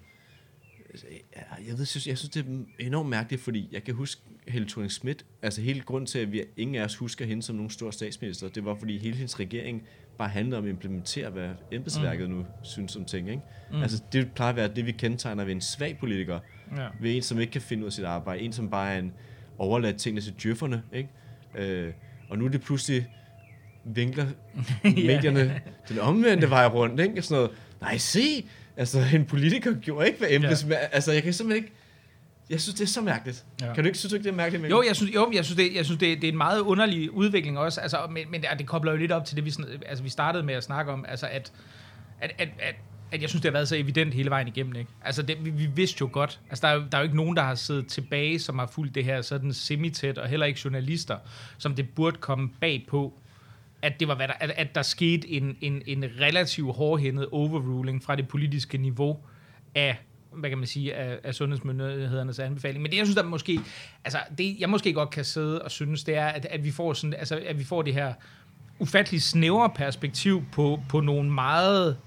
jeg, ved, synes, jeg synes, det er enormt mærkeligt, fordi jeg kan huske Helle thorning Schmidt, altså hele grunden til, at vi ingen af os husker hende som nogen stor statsminister, det var, fordi hele hendes regering bare handler om at implementere, hvad embedsværket mm. nu synes om ting. Ikke? Mm. Altså, det plejer at være det, vi kendetegner ved en svag politiker. Ja. Ved en, som ikke kan finde ud af sit arbejde. En, som bare er en overladt tingene til djøfferne. Ikke? Øh, og nu er det pludselig vinkler medierne den omvendte vej rundt. Ikke? Sådan noget, nej se, altså en politiker gjorde ikke, hvad embedsmænd... Ja. Altså, jeg kan simpelthen ikke jeg synes, det er så mærkeligt. Ja. Kan du ikke synes, du ikke, det er mærkeligt? Mikkel? Jo, jeg synes, jo, jeg synes, det, jeg synes det, det er en meget underlig udvikling også. Altså, men, men det, kobler jo lidt op til det, vi, altså, vi startede med at snakke om. Altså, at, at, at, at at jeg synes, det har været så evident hele vejen igennem. Ikke? Altså, det, vi, vi vidste jo godt. Altså, der er, jo, der er jo ikke nogen, der har siddet tilbage, som har fulgt det her sådan semi-tæt, og heller ikke journalister, som det burde komme bag på, at, det var, hvad der, at, at der skete en, en, en relativt hårdhændet overruling fra det politiske niveau af hvad kan man sige, af, af sundhedsmyndighedernes anbefaling. Men det, jeg synes, der måske, altså, det, jeg måske godt kan sidde og synes, det er, at, at vi får sådan, altså, at vi får det her ufattelig snævre perspektiv på, på nogle meget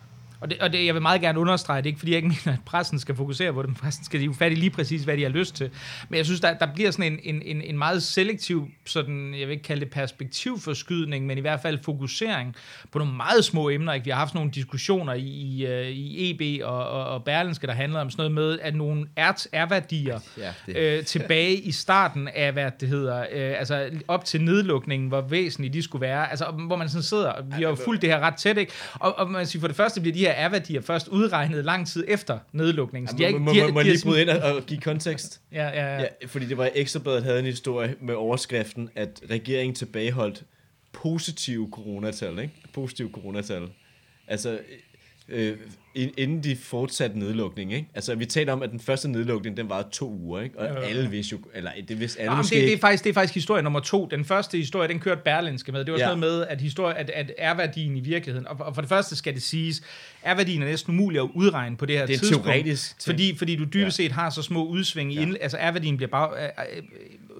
og, det, og det, jeg vil meget gerne understrege det, ikke fordi jeg ikke mener, at pressen skal fokusere på det, men pressen skal jo fat i lige præcis, hvad de har lyst til. Men jeg synes, der, der bliver sådan en, en, en meget selektiv, sådan, jeg vil ikke kalde det perspektivforskydning, men i hvert fald fokusering på nogle meget små emner. Ikke? Vi har haft nogle diskussioner i, i, øh, i EB og, og, og Berlinske, der handler om sådan noget med, at nogle er-værdier ja, øh, tilbage i starten af, hvad det hedder, øh, altså op til nedlukningen, hvor væsentligt de skulle være. Altså, hvor man sådan sidder, vi har jo fulgt det her ret tæt, ikke? Og, og man siger, for det første bliver de her er-værdier først udregnet lang tid efter nedlukningen. Så de må, må, må, må lige bryde ind og, give kontekst? ja, ja, ja. ja, fordi det var Ekstrabladet havde en historie med overskriften, at regeringen tilbageholdt positive coronatal, ikke? Positive coronatal. Altså, øh, inden de fortsatte nedlukning, ikke? Altså, vi taler om, at den første nedlukning, den var to uger, ikke? Og ja, ja. alle vidste jo, eller det vidste alle ja, måske det, det, er faktisk, det er faktisk historie nummer to. Den første historie, den kørte Berlinske med. Det var sådan ja. noget med, at, historie, at, at er-værdien i virkeligheden, og, og for det første skal det siges, er-værdien er næsten umulig at udregne på det her det er tidspunkt. teoretisk. Fordi, fordi du dybest set har så små udsving i, ja. altså er-værdien bliver bare, øh, øh,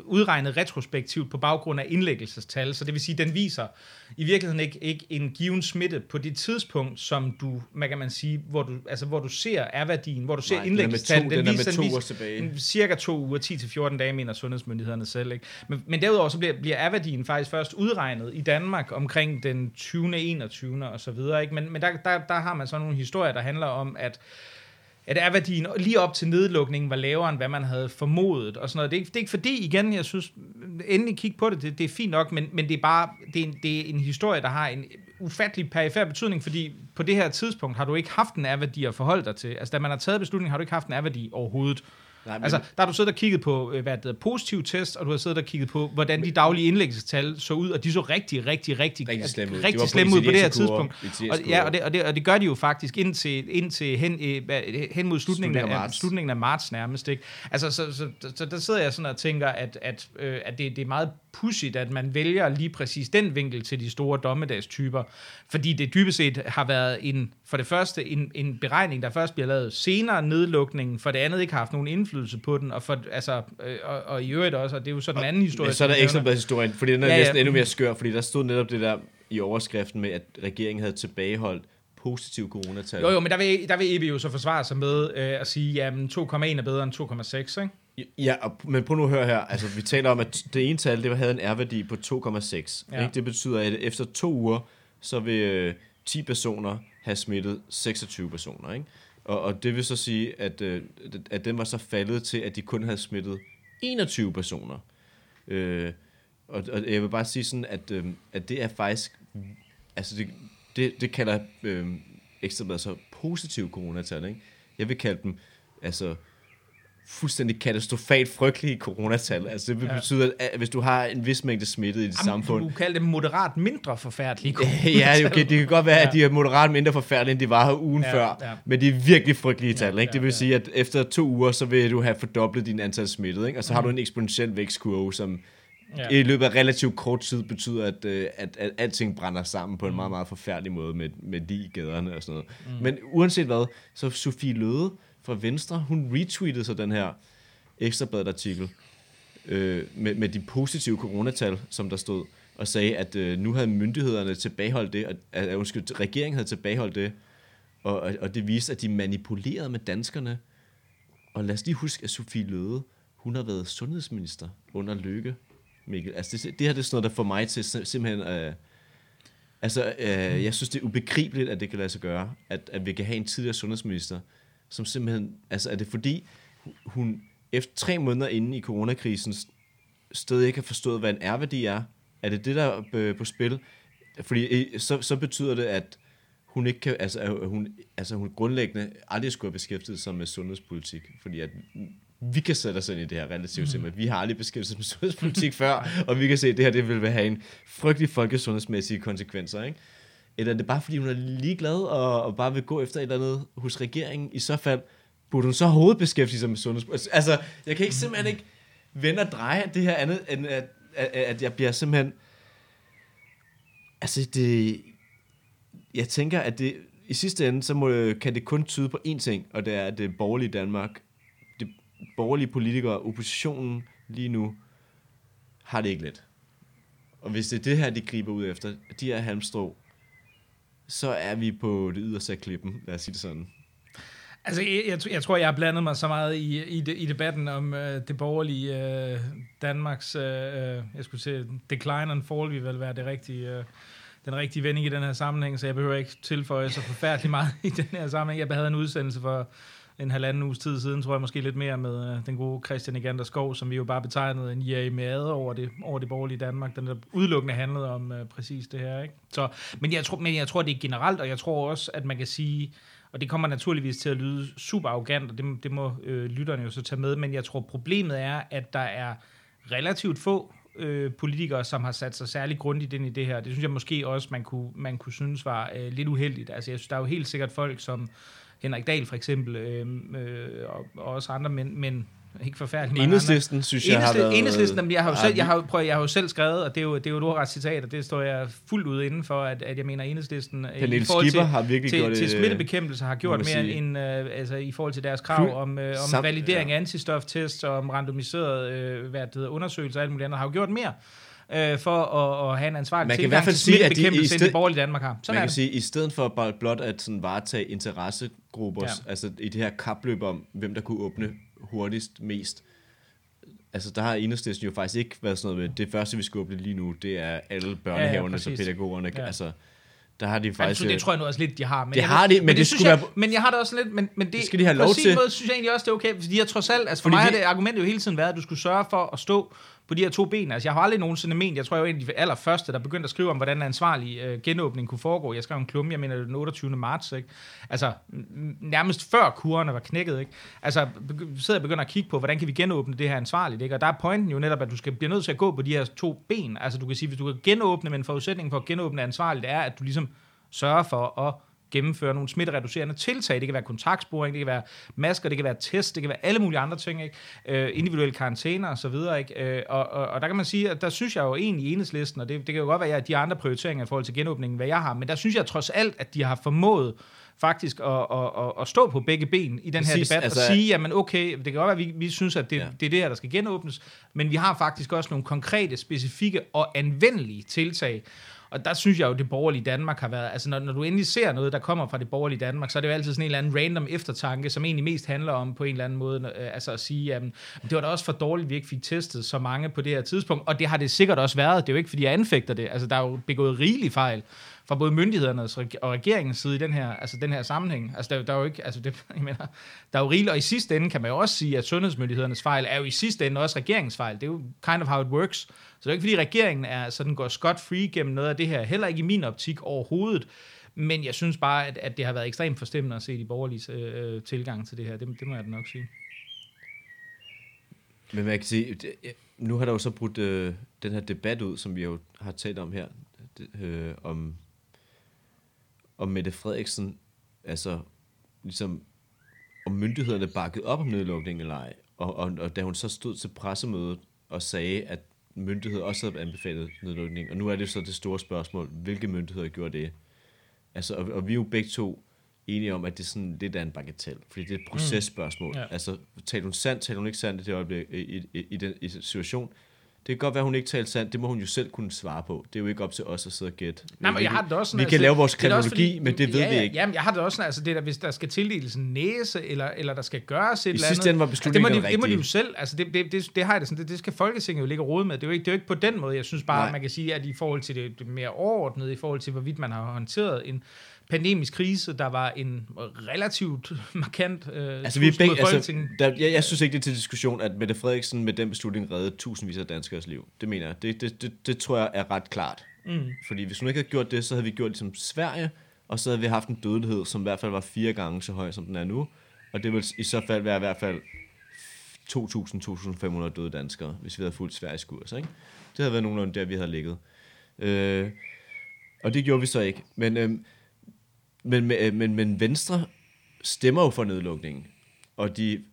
udregnet retrospektivt på baggrund af indlæggelsestal, så det vil sige, den viser i virkeligheden ikke, ikke en given smitte på det tidspunkt, som du, hvad kan man sige, hvor du, altså, hvor du ser R-værdien, hvor du ser indlæggelsestal, den, den, viser, den viser. En, cirka to uger, 10-14 dage, mener sundhedsmyndighederne selv. Ikke? Men, men derudover så bliver, bliver R-værdien faktisk først udregnet i Danmark omkring den 20. 21. og så videre. Ikke? Men, men der, der, der har man så nogle historier, der handler om, at at R-værdien lige op til nedlukningen var lavere, end hvad man havde formodet, og sådan noget. Det er, ikke, det er ikke fordi, igen, jeg synes, endelig kig på det, det, det er fint nok, men, men det er bare, det er, en, det er en historie, der har en ufattelig perifær betydning, fordi på det her tidspunkt har du ikke haft en R-værdi at forholde dig til. Altså, da man har taget beslutningen, har du ikke haft en R-værdi overhovedet. Nej, men... Altså, der har du siddet og kigget på, øh, hvad det positiv test, og du har siddet og kigget på, hvordan de daglige indlæggelsestal så ud, og de så rigtig, rigtig, rigtig, Rigtig slemme ud. rigtig De slemme ud på det her tidspunkt. Og, ja, og det, og, det, og det gør de jo faktisk indtil, indtil hen, øh, hen mod slutningen, af, marts. slutningen af marts nærmest. Ikke? Altså, så, så, så, så der sidder jeg sådan og tænker, at, at, øh, at det, det er meget pudsigt, at man vælger lige præcis den vinkel til de store dommedagstyper, fordi det dybest set har været en, for det første en, en beregning, der først bliver lavet senere nedlukningen, for det andet ikke har haft nogen indflydelse på den, og, for, altså, øh, og, og i øvrigt også, og det er jo så den anden historie. Men så er der ekstra historien, fordi den er Ja, ja, næsten endnu mere skør, fordi der stod netop det der i overskriften med, at regeringen havde tilbageholdt positiv coronatal. Jo, jo, men der vil, der vil EB jo så forsvare sig med øh, at sige, at 2,1 er bedre end 2,6, ikke? Ja, men prøv nu at høre her. Altså, vi taler om, at det ene tal, det havde en R-værdi på 2,6. Ja. Ja. Det betyder, at efter to uger, så vil øh, 10 personer have smittet 26 personer. Ikke? Og, og det vil så sige, at, øh, at den var så faldet til, at de kun havde smittet 21 personer. Øh, og, og jeg vil bare sige sådan, at, øh, at det er faktisk... Altså, det, det, det kalder øh, ekstrabladet så positiv coronatal, ikke? Jeg vil kalde dem, altså fuldstændig katastrofalt frygtelige coronatal. Altså det vil Ja. at hvis du har en vis mængde smittet i dit Jamen, samfund, du kalde dem moderat mindre forfærdelige. ja, okay, det kan godt være, Ja. at de er moderat mindre forfærdelige, end de var her ugen Ja, før, ja. men de er virkelig frygtelige tal, Ja, ikke? Det vil ja. sige, at efter to uger, så vil du have fordoblet din antal smittet, ikke? Og så har du en eksponentiel vækstkurve, som Mm. Ja. i løbet af relativt kort tid betyder, at, øh, at, at alting brænder sammen på en meget, meget forfærdelig måde med, med de gaderne og sådan noget. Mm. Men uanset hvad, så Sofie Løde fra Venstre, hun retweetede så den her ekstrabladet artikel øh, med, med de positive coronatal, som der stod, og sagde, at øh, nu havde myndighederne tilbageholdt det, at, at, undskyld, regeringen havde tilbageholdt det, og, og, og det viste, at de manipulerede med danskerne. Og lad os lige huske, at Sofie Løde, hun har været sundhedsminister under Løkke, Mikkel. Altså det, det her det er sådan noget, der får mig til simpelthen... Øh, altså, øh, jeg synes, det er ubegribeligt, at det kan lade sig gøre, at, at vi kan have en tidligere sundhedsminister, som simpelthen... Altså, er det fordi, hun efter tre måneder inde i coronakrisen stadig ikke har forstået, hvad en R-værdi er? Er det det, der er på spil? Fordi øh, så, så betyder det, at hun ikke kan, altså, at hun, altså hun grundlæggende aldrig skulle have beskæftiget sig med sundhedspolitik, fordi at vi kan sætte os ind i det her relativt simpelt. Vi har aldrig beskæftiget os med sundhedspolitik før, og vi kan se, at det her det vil have en frygtelig folkesundhedsmæssige konsekvenser, ikke? Eller er det bare, fordi hun er ligeglad og, og bare vil gå efter et eller andet hos regeringen? I så fald burde hun så hovedbeskæftige beskæftige sig med sundhedspolitik. Altså, altså, jeg kan ikke simpelthen ikke vende og dreje det her andet, end at, at, at jeg bliver simpelthen... Altså, det... Jeg tænker, at det i sidste ende, så må, kan det kun tyde på én ting, og det er, at det borgerlige Danmark, det borgerlige politikere, oppositionen lige nu, har det ikke let. Og hvis det er det her, de griber ud efter, de her halmstrå, så er vi på det yderste af klippen, lad os sige det sådan. Altså, jeg, jeg, jeg tror, jeg har blandet mig så meget i, i, de, i debatten om øh, det borgerlige øh, Danmarks, øh, øh, jeg skulle sige, decline and fall, vil vel være det rigtige, øh, den rigtige vending i den her sammenhæng, så jeg behøver ikke tilføje så forfærdeligt meget i den her sammenhæng. Jeg havde en udsendelse for en halvanden uges tid siden, tror jeg måske lidt mere med øh, den gode Christian Egander Skov, som vi jo bare betegnede en jeremiade over det, over det borgerlige Danmark, den der udelukkende handlede om øh, præcis det her. Ikke? Så, men, jeg tror, men jeg tror, det er generelt, og jeg tror også, at man kan sige, og det kommer naturligvis til at lyde super arrogant, og det, det må øh, lytterne jo så tage med, men jeg tror, problemet er, at der er relativt få øh, politikere, som har sat sig særlig grundigt ind i det her. Det synes jeg måske også, man kunne, man kunne synes var øh, lidt uheldigt. Altså, jeg synes, der er jo helt sikkert folk som Henrik Dahl for eksempel, øh, øh, og, og også andre, men, men ikke forfærdeligt mange andre. Enhedslisten, synes jeg, har Enhedslisten, været... enhedslisten jamen, jeg har jo har selv, jeg har, prøv, jeg har jo selv skrevet, og det er jo, det er jo et ordret citat, og det står jeg fuldt ud inden for, at, at jeg mener, enhedslisten øh, Pernille i forhold til, har virkelig gjort til, det, til smittebekæmpelse har gjort mere sige. end, øh, altså i forhold til deres krav Fuld- om, øh, om Sam- validering ja. af antistoftests og om randomiseret øh, hvad det hedder, undersøgelser og alt muligt andet, har jo gjort mere øh, for at, at have en ansvarlig Man kan i tilgang hvert fald til sige, at de i sted- det borgerlige Danmark har. Sådan Man kan det. sige, at i stedet for bare blot at sådan varetage interessegrupper, Ja. altså i det her kapløb om, hvem der kunne åbne hurtigst mest, altså der har enhedslisten jo faktisk ikke været sådan noget med, det første vi skal åbne lige nu, det er alle børnehaverne ja, ja, så pædagogerne, Ja. altså der har de Altså, faktisk... det tror jeg nu også lidt, de har. Men Det jeg har de, men det synes skulle jeg, være- Men jeg har det også lidt... Men, men det, Det skal de have lov på sin til. måde synes jeg egentlig også, det er okay. Fordi jeg trods alt... Altså for Fordi mig har vi- det argumentet jo hele tiden været, at du skulle sørge for at stå på de her to ben. Altså, jeg har aldrig nogensinde ment, jeg tror, jeg var en af de allerførste, der begyndte at skrive om, hvordan en ansvarlig øh, genåbning kunne foregå. Jeg skrev en klum, jeg mener, den 28. marts, ikke? Altså, nærmest før kurerne var knækket, ikke? Altså, sidder jeg begynder at kigge på, hvordan kan vi genåbne det her ansvarligt, ikke? Og der er pointen jo netop, at du skal blive nødt til at gå på de her to ben. Altså, du kan sige, hvis du kan genåbne, men forudsætningen for at genåbne ansvarligt er, at du ligesom sørger for at gennemføre nogle smittereducerende tiltag. Det kan være kontaktsporing, det kan være masker, det kan være test, det kan være alle mulige andre ting, ikke? Øh, individuelle karantæner videre. Ikke? Øh, og, og, og, der kan man sige, at der synes jeg jo egentlig i enhedslisten, og det, det kan jo godt være, at de andre prioriteringer i forhold til genåbningen, hvad jeg har, men der synes jeg trods alt, at de har formået faktisk at, at, at, at stå på begge ben i den her Præcis, debat altså, og sige, jamen okay, det kan godt være, at vi, vi synes, at det, ja. det er det her, der skal genåbnes, men vi har faktisk også nogle konkrete, specifikke og anvendelige tiltag. Og der synes jeg jo, at det borgerlige Danmark har været, altså når, når du endelig ser noget, der kommer fra det borgerlige Danmark, så er det jo altid sådan en eller anden random eftertanke, som egentlig mest handler om på en eller anden måde, øh, altså at sige, jamen, det var da også for dårligt, at vi ikke fik testet så mange på det her tidspunkt, og det har det sikkert også været, det er jo ikke, fordi jeg anfægter det, altså der er jo begået rigelig fejl, fra både myndighedernes og regeringens side i den her, altså den her sammenhæng. Altså der, der er jo ikke, altså det, jeg mener, der er jo rigeligt, og i sidste ende kan man jo også sige, at sundhedsmyndighedernes fejl er jo i sidste ende også regeringens fejl. Det er jo kind of how it works. Så det er ikke fordi regeringen er sådan går scot free gennem noget af det her, heller ikke i min optik overhovedet. Men jeg synes bare, at, at det har været ekstremt forstemmende at se de borgerlige øh, øh, tilgang til det her. Det, det må jeg da nok sige. Men man kan sige, det, øh, nu har der jo så brudt øh, den her debat ud, som vi jo har talt om her, det, øh, om om Mette Frederiksen, altså ligesom, om myndighederne bakkede op om nedlukningen eller ej. Og, og, og da hun så stod til pressemødet og sagde, at myndigheder også havde anbefalet nedlukning, og nu er det så det store spørgsmål, hvilke myndigheder gjorde det? Altså, og, og vi er jo begge to enige om, at det er sådan lidt af en bagatel, fordi det er et processpørgsmål. Mm, ja. Altså, taler hun sandt, taler hun ikke sandt i det øjeblik, i, i, i, i den i situation, det kan godt være, hun ikke taler sandt. Det må hun jo selv kunne svare på. Det er jo ikke op til os at sidde og gætte. Nej, men jeg har det også sådan, vi kan altså, lave vores kronologi, fordi, men det ved ja, vi ikke. Jamen, jeg har det også sådan, altså det der, hvis der skal tildeles en næse, eller, eller der skal gøres et I eller andet. Ende var altså, det, må de, det må de jo selv, altså det, det, det, det har jeg det sådan, det, det skal Folketinget jo ligge råd med. Det er, jo ikke, det er jo ikke på den måde. Jeg synes bare, Nej. man kan sige, at i forhold til det, det mere overordnede, i forhold til hvorvidt man har håndteret en pandemisk krise, der var en relativt markant øh, altså, vi begge, altså, der, jeg, jeg synes ikke, det er til diskussion, at Mette Frederiksen med den beslutning reddede tusindvis af danskers liv. Det mener jeg. Det, det, det, det tror jeg er ret klart. Mm. Fordi hvis hun ikke havde gjort det, så havde vi gjort ligesom Sverige, og så havde vi haft en dødelighed, som i hvert fald var fire gange så høj, som den er nu. Og det vil i så fald være i hvert fald 2.000-2.500 døde danskere, hvis vi havde fulgt Sveriges kurs. Ikke? Det havde været nogenlunde der, vi havde ligget. Øh, og det gjorde vi så ikke. Men øh, men, øh, men, men Venstre stemmer jo for nedlukningen. Og de,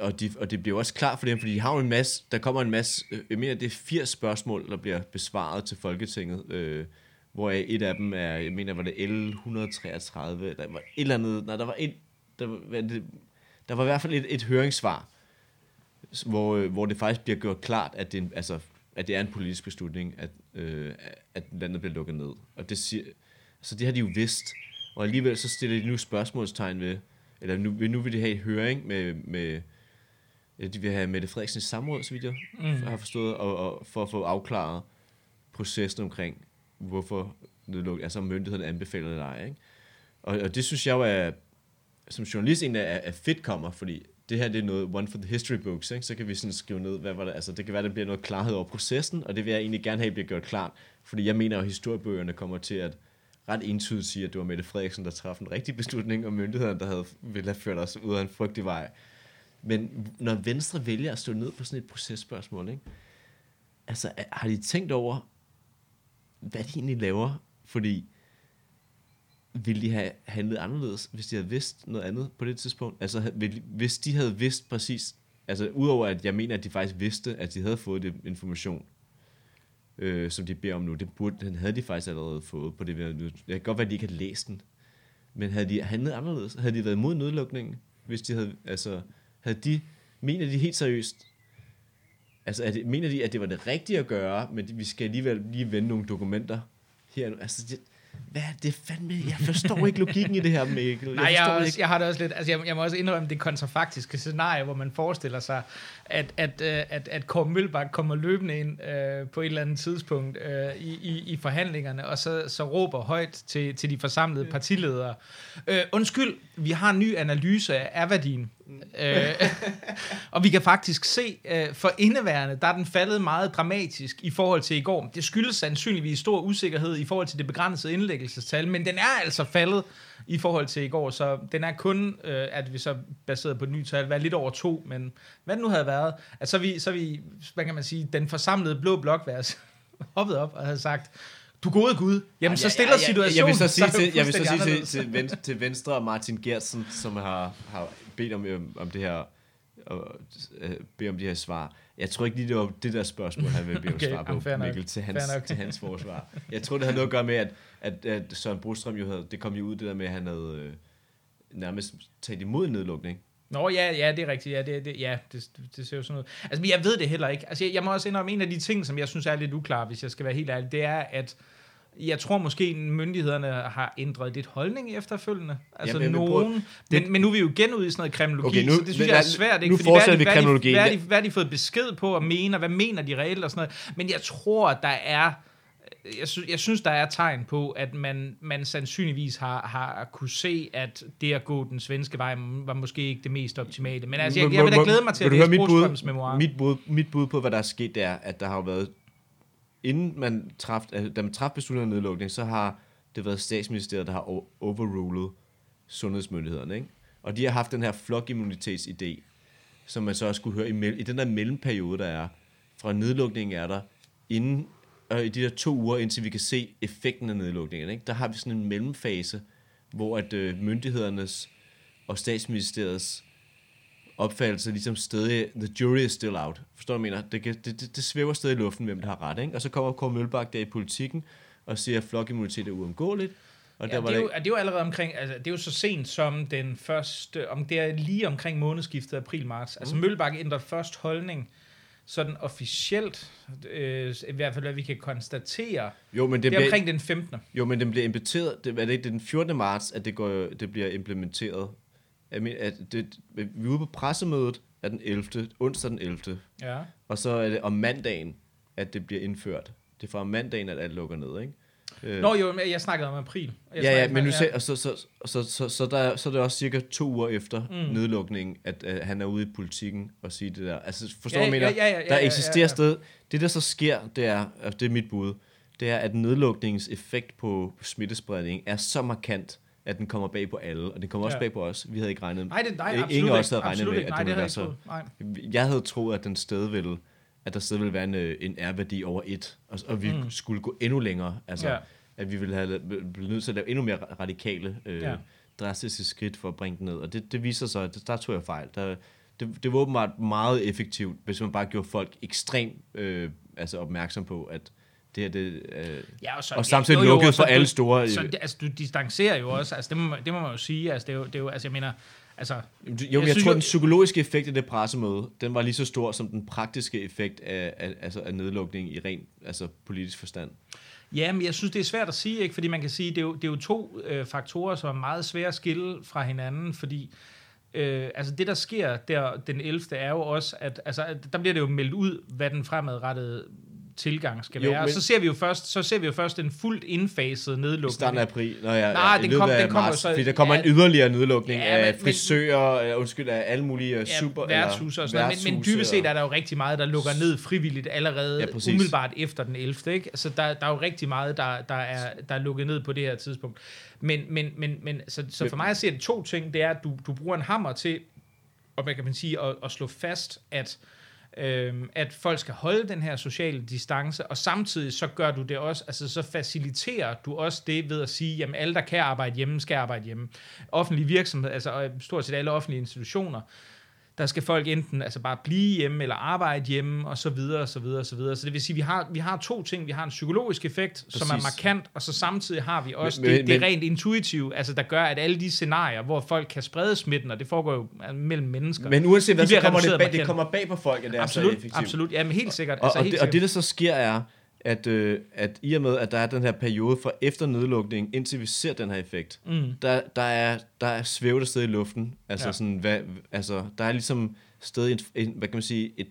og, de, og det bliver også klart for dem, fordi de har jo en masse, der kommer en masse, øh, jeg mener, det er 80 spørgsmål, der bliver besvaret til Folketinget, øh, hvor et af dem er, jeg mener, var det L133, eller var et eller andet, nej, der var et, der var, der var i hvert fald et, et høringssvar, hvor, øh, hvor det faktisk bliver gjort klart, at det, altså, at det er en politisk beslutning, at, øh, at landet bliver lukket ned. Og det siger, så det har de jo vidst. Og alligevel så stiller de nu spørgsmålstegn ved, eller nu, nu vil de have et høring med, med de vil have Mette Frederiksen samråd, så vidt jeg mm. har forstået, og, og for at få afklaret processen omkring, hvorfor nedlukning, altså myndighederne anbefaler det eller ej. Ikke? Og, og det synes jeg jo er, som journalist egentlig er, er fedt kommer, fordi det her det er noget one for the history books, ikke? så kan vi sådan skrive ned, hvad var det, altså det kan være, der bliver noget klarhed over processen, og det vil jeg egentlig gerne have, bliver gjort klart, fordi jeg mener, at historiebøgerne kommer til at ret entydigt sige, at det var Mette Frederiksen, der træffede en rigtig beslutning, og myndighederne, der havde, ville have ført os ud af en frygtelig vej. Men når Venstre vælger at stå ned på sådan et processpørgsmål, ikke? altså har de tænkt over, hvad de egentlig laver? Fordi ville de have handlet anderledes, hvis de havde vidst noget andet på det tidspunkt? Altså hvis de havde vidst præcis, altså udover at jeg mener, at de faktisk vidste, at de havde fået det information øh, som de beder om nu. Det burde, den havde de faktisk allerede fået på det. Jeg kan godt være, at de ikke havde læst den. Men havde de handlet anderledes? Havde de været imod nedlukningen? Hvis de havde, altså, havde de, mener de helt seriøst, altså, er det, mener de, at det var det rigtige at gøre, men vi skal alligevel lige vende nogle dokumenter her. Altså, det, hvad er det fandme? Jeg forstår ikke logikken i det her, Mikkel. Jeg Nej, jeg, også, ikke. jeg har det også lidt, altså jeg, jeg må også indrømme det kontrafaktiske scenarie, hvor man forestiller sig, at, at, at, at, at Kåre Mølbak kommer løbende ind øh, på et eller andet tidspunkt øh, i, i, i forhandlingerne, og så, så råber højt til, til de forsamlede partiledere, øh, undskyld, vi har en ny analyse af Øh, og vi kan faktisk se, øh, for indeværende, der er den faldet meget dramatisk i forhold til i går. Det skyldes sandsynligvis stor usikkerhed i forhold til det begrænsede indlæggelsestal, men den er altså faldet i forhold til i går, så den er kun, øh, at vi så baseret på et nyt tal, været lidt over to, men hvad det nu havde været, at så vi, så vi hvad kan man sige, den forsamlede blå blok hoppet op og havde sagt, du gode Gud, jamen så stiller situationen jeg vil så sige, det til, jeg vil så sige til, til, venstre, til Venstre og Martin Gertsen, som har, har bedt om, øhm, om det her og øh, bede om de her svar. Jeg tror ikke lige, det var det der spørgsmål, han ville bede om Okay, svar på, nok. Mikkel, til hans, Fair til hans forsvar. Jeg tror, det havde noget at gøre med, at, at, at Søren Brostrøm jo havde, det kom jo ud, det der med, at han havde øh, nærmest talt imod nedlukning. Nå ja, ja, det er rigtigt. Ja, det, det, ja, det, det ser jo sådan ud. Altså, men jeg ved det heller ikke. Altså, jeg, jeg må også indrømme, en af de ting, som jeg synes er lidt uklar, hvis jeg skal være helt ærlig, det er, at jeg tror måske, myndighederne har ændret lidt holdning efterfølgende. Altså Jamen, jeg vil prøve- nogen. Men, men nu er vi jo igen ude i sådan noget kremologi, Okay, nu- så det synes men jeg er svært. Ikke? nu Fordi hvad er fortsætter de- vi hvad de- kremologien. Hvad har de, hvad har de fået besked på at mene, og hvad mener de reelt og sådan noget. Men jeg tror, der er jeg, sy- jeg synes, der er tegn på, at man, man sandsynligvis har, har kunne se, at det at gå den svenske vej var måske ikke det mest optimale. Men altså, jeg, jeg vil da glæde mig til at læse Brostrøms bud, memoir. mit, bud, mit bud på, hvad der er sket, det er, at der har været, inden man traf, altså, da man traf beslutningen om nedlukning, så har det været statsministeriet, der har overrulet sundhedsmyndighederne. Ikke? Og de har haft den her flokimmunitetsidé, som man så også skulle høre i, mell- i den der mellemperiode, der er, fra nedlukningen er der, inden, øh, i de der to uger, indtil vi kan se effekten af nedlukningen, ikke? der har vi sådan en mellemfase, hvor at øh, myndighedernes og statsministeriets opfattelse ligesom stadig, the jury is still out. Forstår du, mener? Det, det, det, det svæver stadig i luften, hvem der har ret. Ikke? Og så kommer Kåre Mølbak der i politikken og siger, at flokimmunitet er uomgåeligt. Og Ja, der var det, er jo, det er jo allerede omkring, altså det er jo så sent som den første, om det er lige omkring månedsskiftet april-marts. Altså Mm. Mølbak ændrer først holdning, sådan officielt, øh, i hvert fald hvad vi kan konstatere, jo, men det, det er omkring den 15. jo, men den bliver implementeret, det, er det ikke den 14. marts, at det, går, det bliver implementeret? Mener, at det, vi er ude på pressemødet af den 11. onsdag den 11. Ja. Og så er det om mandagen, at det bliver indført. Det er fra mandagen, at alt lukker ned, ikke? Øh, Nå jo, jeg snakkede om april. Jeg ja, ja, men nu ser, så, så, så, så, så, der, så er det også cirka to uger efter Mm. nedlukningen, at uh, han er ude i politikken og siger det der. Altså, forstår Ja, du, ja, ja, ja, ja, der ja, eksisterer ja, ja. sted. Det, der så sker, det er, og det er mit bud, det er, at nedlukningens effekt på smittespredning er så markant, at den kommer bag på alle, og den kommer også Ja. bag på os. Vi havde ikke regnet Nej, det, nej, Ingen absolut af ikke. os havde regnet med, at Nej, det det ville havde være troet. Nej. jeg havde troet, at den stadig ville, at der stadig ville være en, øh, en R-værdi over et, og, og vi Mm. skulle gå endnu længere. Altså, Ja. at vi ville have blevet nødt til at lave endnu mere radikale, øh, ja. drastiske skridt for at bringe den ned. Og det, det viser sig, at der tog jeg fejl. Der, det, det var åbenbart meget effektivt, hvis man bare gjorde folk ekstremt øh, altså opmærksom på, at det her, det, øh, Ja, og, så, og samtidig jo, jo, lukket så for alle du- store... Så, altså, du distancerer jo også, altså, det må, man- det må man jo sige, altså, det er jo, det er jo altså, jeg mener, altså, Jo, men Jeg jeg, jeg synes tror, jo- den psykologiske effekt af det pressemøde, den var lige så stor som den praktiske effekt af, af, altså af nedlukning i ren altså politisk forstand. Ja, men jeg synes, det er svært at sige, ikke? fordi man kan sige, det er jo, det er jo to øh, faktorer, som er meget svære at skille fra hinanden, fordi øh, altså det, der sker der den 11. er jo også, at altså, der bliver det jo meldt ud, hvad den fremadrettede tilgang skal Jo, være. Men- så ser vi jo først, så ser vi jo først en fuldt indfaset I nedlukning. starten af april, når jeg, Nej, ja, i den kom- den kommer så- fordi der kommer ja. en yderligere nedlukning Ja, ja, af men- men- frisører, øh, undskyld, af alle mulige ja, super... værtshus og sådan noget. Men, men dybest set er der jo rigtig meget, der lukker ned frivilligt allerede Ja, ja, præcis. umiddelbart efter den 11. Ikke? Altså, der, der er jo rigtig meget, der, der, er, der er lukket ned på det her tidspunkt. Men, men, men, men så, så for mig at se det to ting, det er, at du, du bruger en hammer til, og hvad kan man sige, at, at slå fast, at øhm, at folk skal holde den her sociale distance, og samtidig så gør du det også, altså så faciliterer du også det ved at sige, jamen alle, der kan arbejde hjemme, skal arbejde hjemme. Offentlige virksomheder, altså stort set alle offentlige institutioner, der skal folk enten altså bare blive hjemme eller arbejde hjemme og så videre og så videre og så videre. Så det vil sige, vi har vi har to ting. Vi har en psykologisk effekt, Præcis. som er markant, og så samtidig har vi også Men- men, men- det, det men- rent intuitive, altså der gør, at alle de scenarier, hvor folk kan sprede smitten, og det foregår jo altså, mellem mennesker. Men uanset hvad, så kommer det, bag, det kommer bag på folk, at det er så absolut, effektivt. absolut. Jamen helt sikkert. Og, altså, og, helt det, og det, sikkert. der så sker, er, at, øh, at i og med, at der er den her periode fra efter nedlukningen, indtil vi ser den her effekt, Mm. der, der, er, der er svævet sted i luften. Altså, Ja. sådan, hvad, altså, der er ligesom stadig en, en, hvad kan man sige, et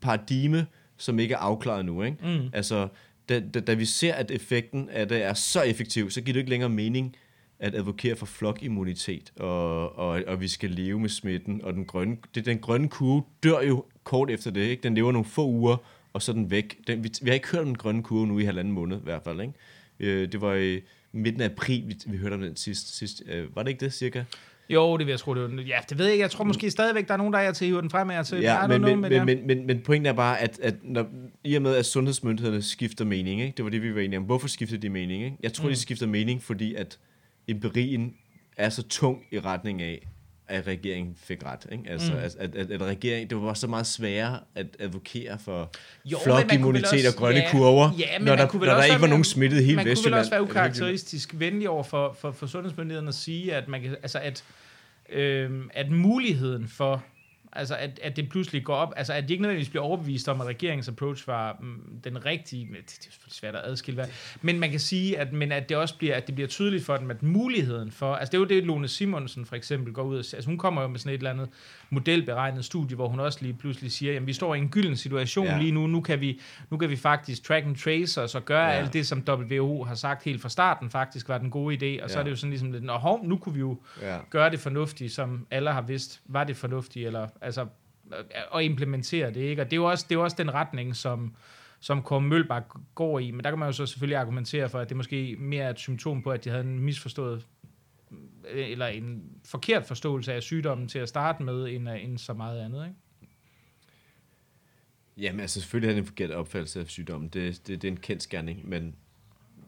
paradigme, som ikke er afklaret nu. Ikke? Mm. Altså, da, da, da vi ser, at effekten af det er så effektiv, så giver det ikke længere mening, at advokere for flokimmunitet, og, og, og vi skal leve med smitten, og den grønne, det, den grønne kurve dør jo kort efter det, ikke? Den lever nogle få uger, og så er den væk. Den, vi, vi har ikke hørt om den grønne kurve nu i halvanden måned, i hvert fald, ikke? Øh, det var i midten af april, vi, vi hørte om den sidst. sidst øh, var det ikke det, cirka? Jo, det vil jeg tro, det var. Ja, det ved jeg ikke. Jeg tror måske stadigvæk, der er nogen, der er til at hive den frem af til. Ja, men, know, men, ja. men, men, men, men pointen er bare, at, at når, i og med, at sundhedsmyndighederne skifter mening, ikke? det var det, vi var enige om. Hvorfor skifter de mening? Ikke? Jeg tror, mm. de skifter mening, fordi at empirien er så tung i retning af, at regeringen fik ret. Ikke? Altså, mm. at, at, at, regeringen, det var så meget sværere at advokere for Jo, flokimmunitet også- og grønne ja, kurver, ja, når der, når der også ikke være var nogen smittet hele man kunne vel Vestjylland. også være ukarakteristisk venlig over for, for, for sundhedsmyndighederne at sige, at, man kan, altså at, øhm, at muligheden for, altså at, at det pludselig går op, altså at de ikke nødvendigvis bliver overbevist om, at regeringens approach var mm, den rigtige, men det, det er svært at adskille, hvad, men man kan sige, at, men at det også bliver, at det bliver tydeligt for dem, at muligheden for, altså det er jo det, Lone Simonsen for eksempel går ud og altså hun kommer jo med sådan et eller andet modelberegnet studie, hvor hun også lige pludselig siger, jamen vi står i en gylden situation Ja. lige nu, nu kan, vi, nu kan vi faktisk track and trace os og gøre Ja. alt det, som WHO har sagt helt fra starten faktisk var den gode idé, og så Ja. er det jo sådan ligesom lidt, Nå, hov, nu kunne vi jo Ja. gøre det fornuftigt, som alle har vidst, var det fornuftigt, eller altså øh, at implementere det, ikke? Og det er jo også, det er jo også den retning, som, som Kåre Mølbak går i, men der kan man jo så selvfølgelig argumentere for, at det måske mere er et symptom på, at de havde en misforstået øh, eller en forkert forståelse af sygdommen til at starte med, end, øh, end så meget andet, ikke? Jamen altså selvfølgelig er det en forkert opfattelse af sygdommen. Det, det, det er en kendt skærning, men,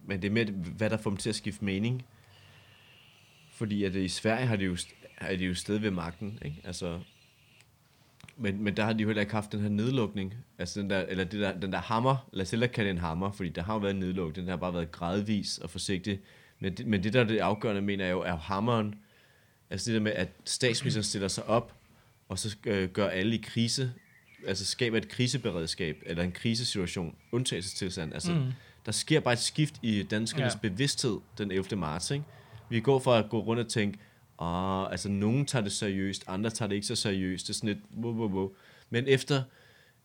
men det er mere, hvad der får dem til at skifte mening. Fordi at i Sverige har de jo, er de jo stadig ved magten, ikke? Altså, men, men der har de jo heller ikke haft den her nedlukning. Altså den der, eller det der, den der hammer, lad os hellere kalde det en hammer, fordi der har jo været en nedlukning, den har bare været gradvis og forsigtig. Men det, men det der er det afgørende, mener jeg jo, er hammeren. Altså det der med, at statsministeren stiller sig op, og så øh, gør alle i krise, altså skaber et kriseberedskab, eller en krisesituation, undtagelsestilstand. Altså, mm. der sker bare et skift i danskernes. Ja. bevidsthed den 11. marts, ikke? Vi går fra at gå rundt og tænke, ah, altså nogen tager det seriøst, andre tager det ikke så seriøst, det er sådan lidt, wow, wow, wow. Men efter,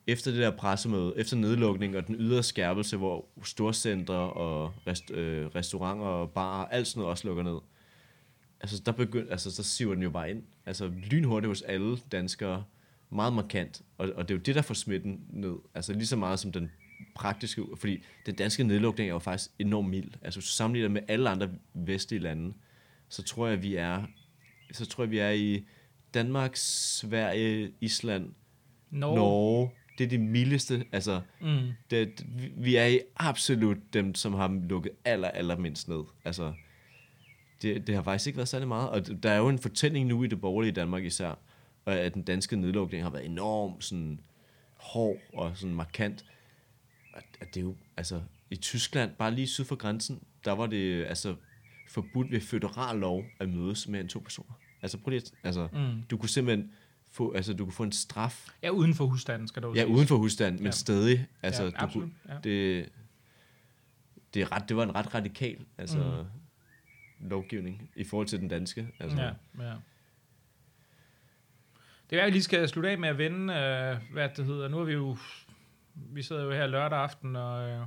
efter det der pressemøde, efter nedlukning og den ydre skærpelse, hvor storcentre og rest, øh, restauranter og barer, alt sådan noget også lukker ned, altså der begynd, altså så siver den jo bare ind. Altså lynhurtigt hos alle danskere, meget markant, og, og det er jo det, der får smitten ned. Altså lige så meget som den praktiske, fordi den danske nedlukning er jo faktisk enormt mild. Altså hvis du sammenligner med alle andre vestlige lande, så tror jeg, vi er, så tror jeg, vi er i Danmark, Sverige, Island, Norge. Norge. Det er det mildeste, altså Mm. det, vi- er i absolut dem, som har lukket aller, aller mindst ned. Altså, det, det har faktisk ikke været særlig meget. Og der er jo en fortælling nu i det borgerlige Danmark især, at den danske nedlukning har været enormt sådan hård og sådan markant. Og det er jo, altså, i Tyskland, bare lige syd for grænsen, der var det altså forbudt ved føderal lov at mødes med en to personer. Altså, prøv lige, at- altså, Mm. du kunne simpelthen få, altså, du kunne få en straf Ja, uden for husstanden, skal du Ja, uden for husstanden, men Ja. stadig. Altså, Ja, du absolut, kunne, ja. det, det, er ret, det var en ret radikal altså, mm. lovgivning i forhold til den danske. Altså, Ja, ja. Det er, vi lige skal slutte af med at vende, øh, hvad det hedder. Nu er vi jo, vi sidder jo her lørdag aften og, øh,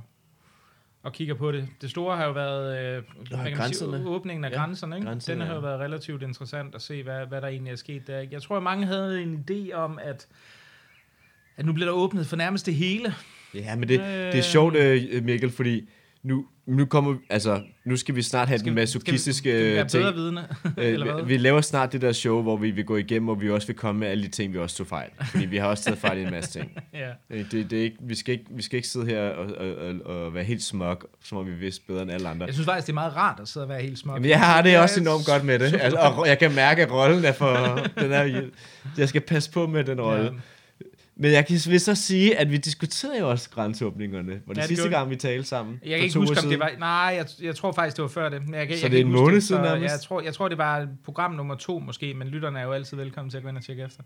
og kigger på det. Det store har jo været øh, kan man sige, grænserne. åbningen af Ja, grænserne. Ikke? grænserne, Den har jo ja. været relativt interessant at se, hvad, hvad der egentlig er sket der. Jeg tror, at mange havde en idé om, at, at nu bliver der åbnet for nærmest det hele. ja men det, det er Øh. sjovt, øh, Mikkel, fordi nu, nu, kommer, altså, nu skal vi snart have den masochistiske skal, skal vi ting. bedre vidne? Eller hvad? Øh, vi laver snart det der show, hvor vi vil gå igennem, og vi også vil komme med alle de ting, vi også tog fejl. Fordi vi har også taget fejl i en masse ting. ja. Øh, Det, det er ikke, vi, skal ikke, vi skal ikke sidde her og, og, og, og være helt smuk, som om vi vidste bedre end alle andre. Jeg synes faktisk, det er meget rart at sidde og være helt smuk. Jamen, jeg har det også Ja, enormt godt med det. Altså, og jeg kan mærke, at rollen er for... Den er, jeg skal passe på med den rolle. Ja. Men jeg kan vil så sige, at vi diskuterede jo også grænseåbningerne. Det, Ja, det sidste gang, vi talte sammen? Jeg kan ikke huske, om det var... Nej, jeg, jeg tror faktisk, det var før det. Men jeg kan, Så jeg det er en måned siden nærmest? Jeg tror, jeg tror, det var program nummer to måske, men lytterne er jo altid velkommen til at gå ind og tjekke efter.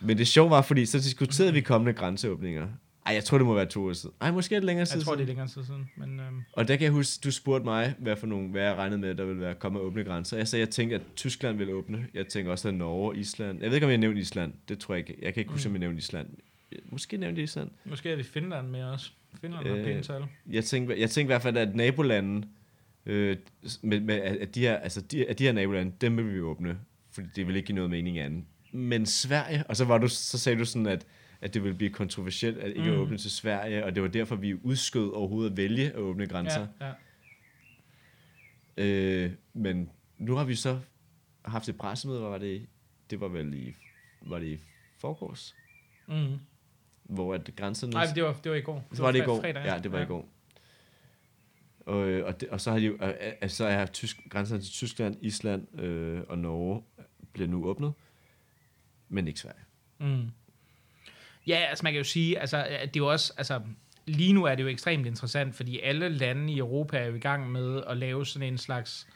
Men det sjove var, fordi så diskuterede vi kommende grænseåbninger. Ej, jeg tror, det må være to uger siden. Ej, måske er det længere siden. Jeg tror, det er længere tid siden. Men, Og der kan jeg huske, du spurgte mig, hvad for nogle, hvad jeg regnede med, der ville være komme åbne grænser. Jeg sagde, jeg tænkte, at Tyskland ville åbne. Jeg tænker også, at Norge, Island. Jeg ved ikke, om jeg nævnte Island. Det tror jeg ikke. Jeg kan ikke huske, om jeg nævnte Island. Måske nævnte Island. måske er vi Finland med også. Finland har Øh, pænt tal. Jeg tænkte, jeg tænkte i hvert fald, at nabolanden Øh, med, med, at, de her, altså de, at de her nabolande, dem vil vi åbne, fordi det vil ikke give noget mening andet. Men Sverige, og så, var du, så sagde du sådan, at, at det ville blive kontroversielt at ikke mm. åbne til Sverige, og det var derfor, vi udskød overhovedet at vælge at åbne grænser. Ja, ja. Øh, men nu har vi så haft et pressemøde, hvor var det, det var vel i, var det i forgårs, Mm. hvor at grænserne... Nej, det var, det var i går. Så var det i går. Fredag, ja, det var i går. Og, øh, og, det, og så har de jo, øh, altså, så er tysk, grænserne til Tyskland, Island øh, og Norge bliver nu åbnet, men ikke Sverige. Mm. Ja, altså man kan jo sige, altså, at det er jo også, altså, lige nu er det jo ekstremt interessant, fordi alle lande i Europa er jo i gang med at lave sådan en slags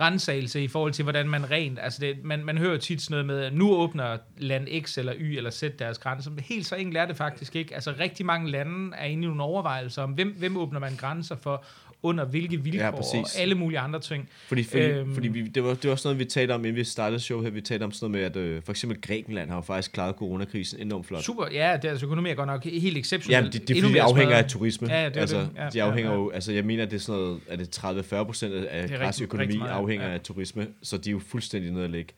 rensagelse i forhold til, hvordan man rent, altså det, man, man hører tit sådan noget med, at nu åbner land X eller Y eller Z deres grænser, men helt så enkelt er det faktisk ikke. Altså rigtig mange lande er inde i nogle overvejelser om, hvem, hvem åbner man grænser for, under hvilke vilkår, Ja, og alle mulige andre ting. Fordi, fordi, Øhm. fordi vi, det, var, det var også noget, vi talte om, inden vi startede show her. Vi talte om sådan noget med, at øh, for eksempel Grækenland har jo faktisk klaret coronakrisen enormt flot. Super, ja, deres økonomi er godt nok helt exceptionelt. Ja, det, det, er det afhænger af turisme. Ja, det altså, det. Ja, de ja, afhænger ja. jo, altså jeg mener, det er sådan noget, er det 30-40 procent af rigtig- græsk økonomi meget, afhænger ja. af turisme, så de er jo fuldstændig nede at ligge.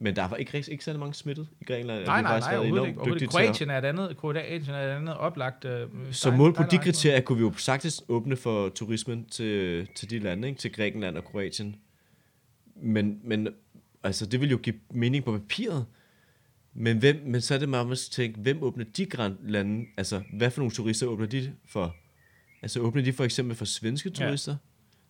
Men der var ikke, ikke særlig mange smittet i Grækenland. Nej, nej, nej, overhovedet ikke. Overhovedet Kroatien er et andet, Kroatien er et andet oplagt. Øh, Så mål på de kriterier kunne vi jo sagtens åbne for turismen til, til de lande, ikke? til Grækenland og Kroatien. Men, men altså, det vil jo give mening på papiret. Men, hvem, men så er det meget at tænke, hvem åbner de lande? Altså, hvad for nogle turister åbner de for? Altså, åbner de for eksempel for svenske Ja. turister?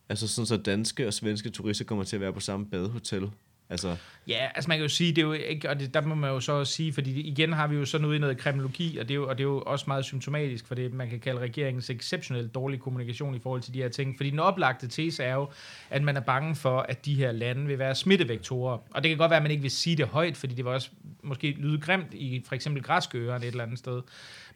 Altså, sådan så danske og svenske turister kommer til at være på samme badehotel. Altså, Ja, altså man kan jo sige, det er jo ikke, og det, der må man jo så også sige, fordi igen har vi jo sådan ude i noget kriminologi, og det, er jo, og det er jo også meget symptomatisk for det, man kan kalde regeringens exceptionelt dårlig kommunikation i forhold til de her ting. Fordi den oplagte tese er jo, at man er bange for, at de her lande vil være smittevektorer. Og det kan godt være, at man ikke vil sige det højt, fordi det var også måske lyde grimt i for eksempel græske et eller andet sted.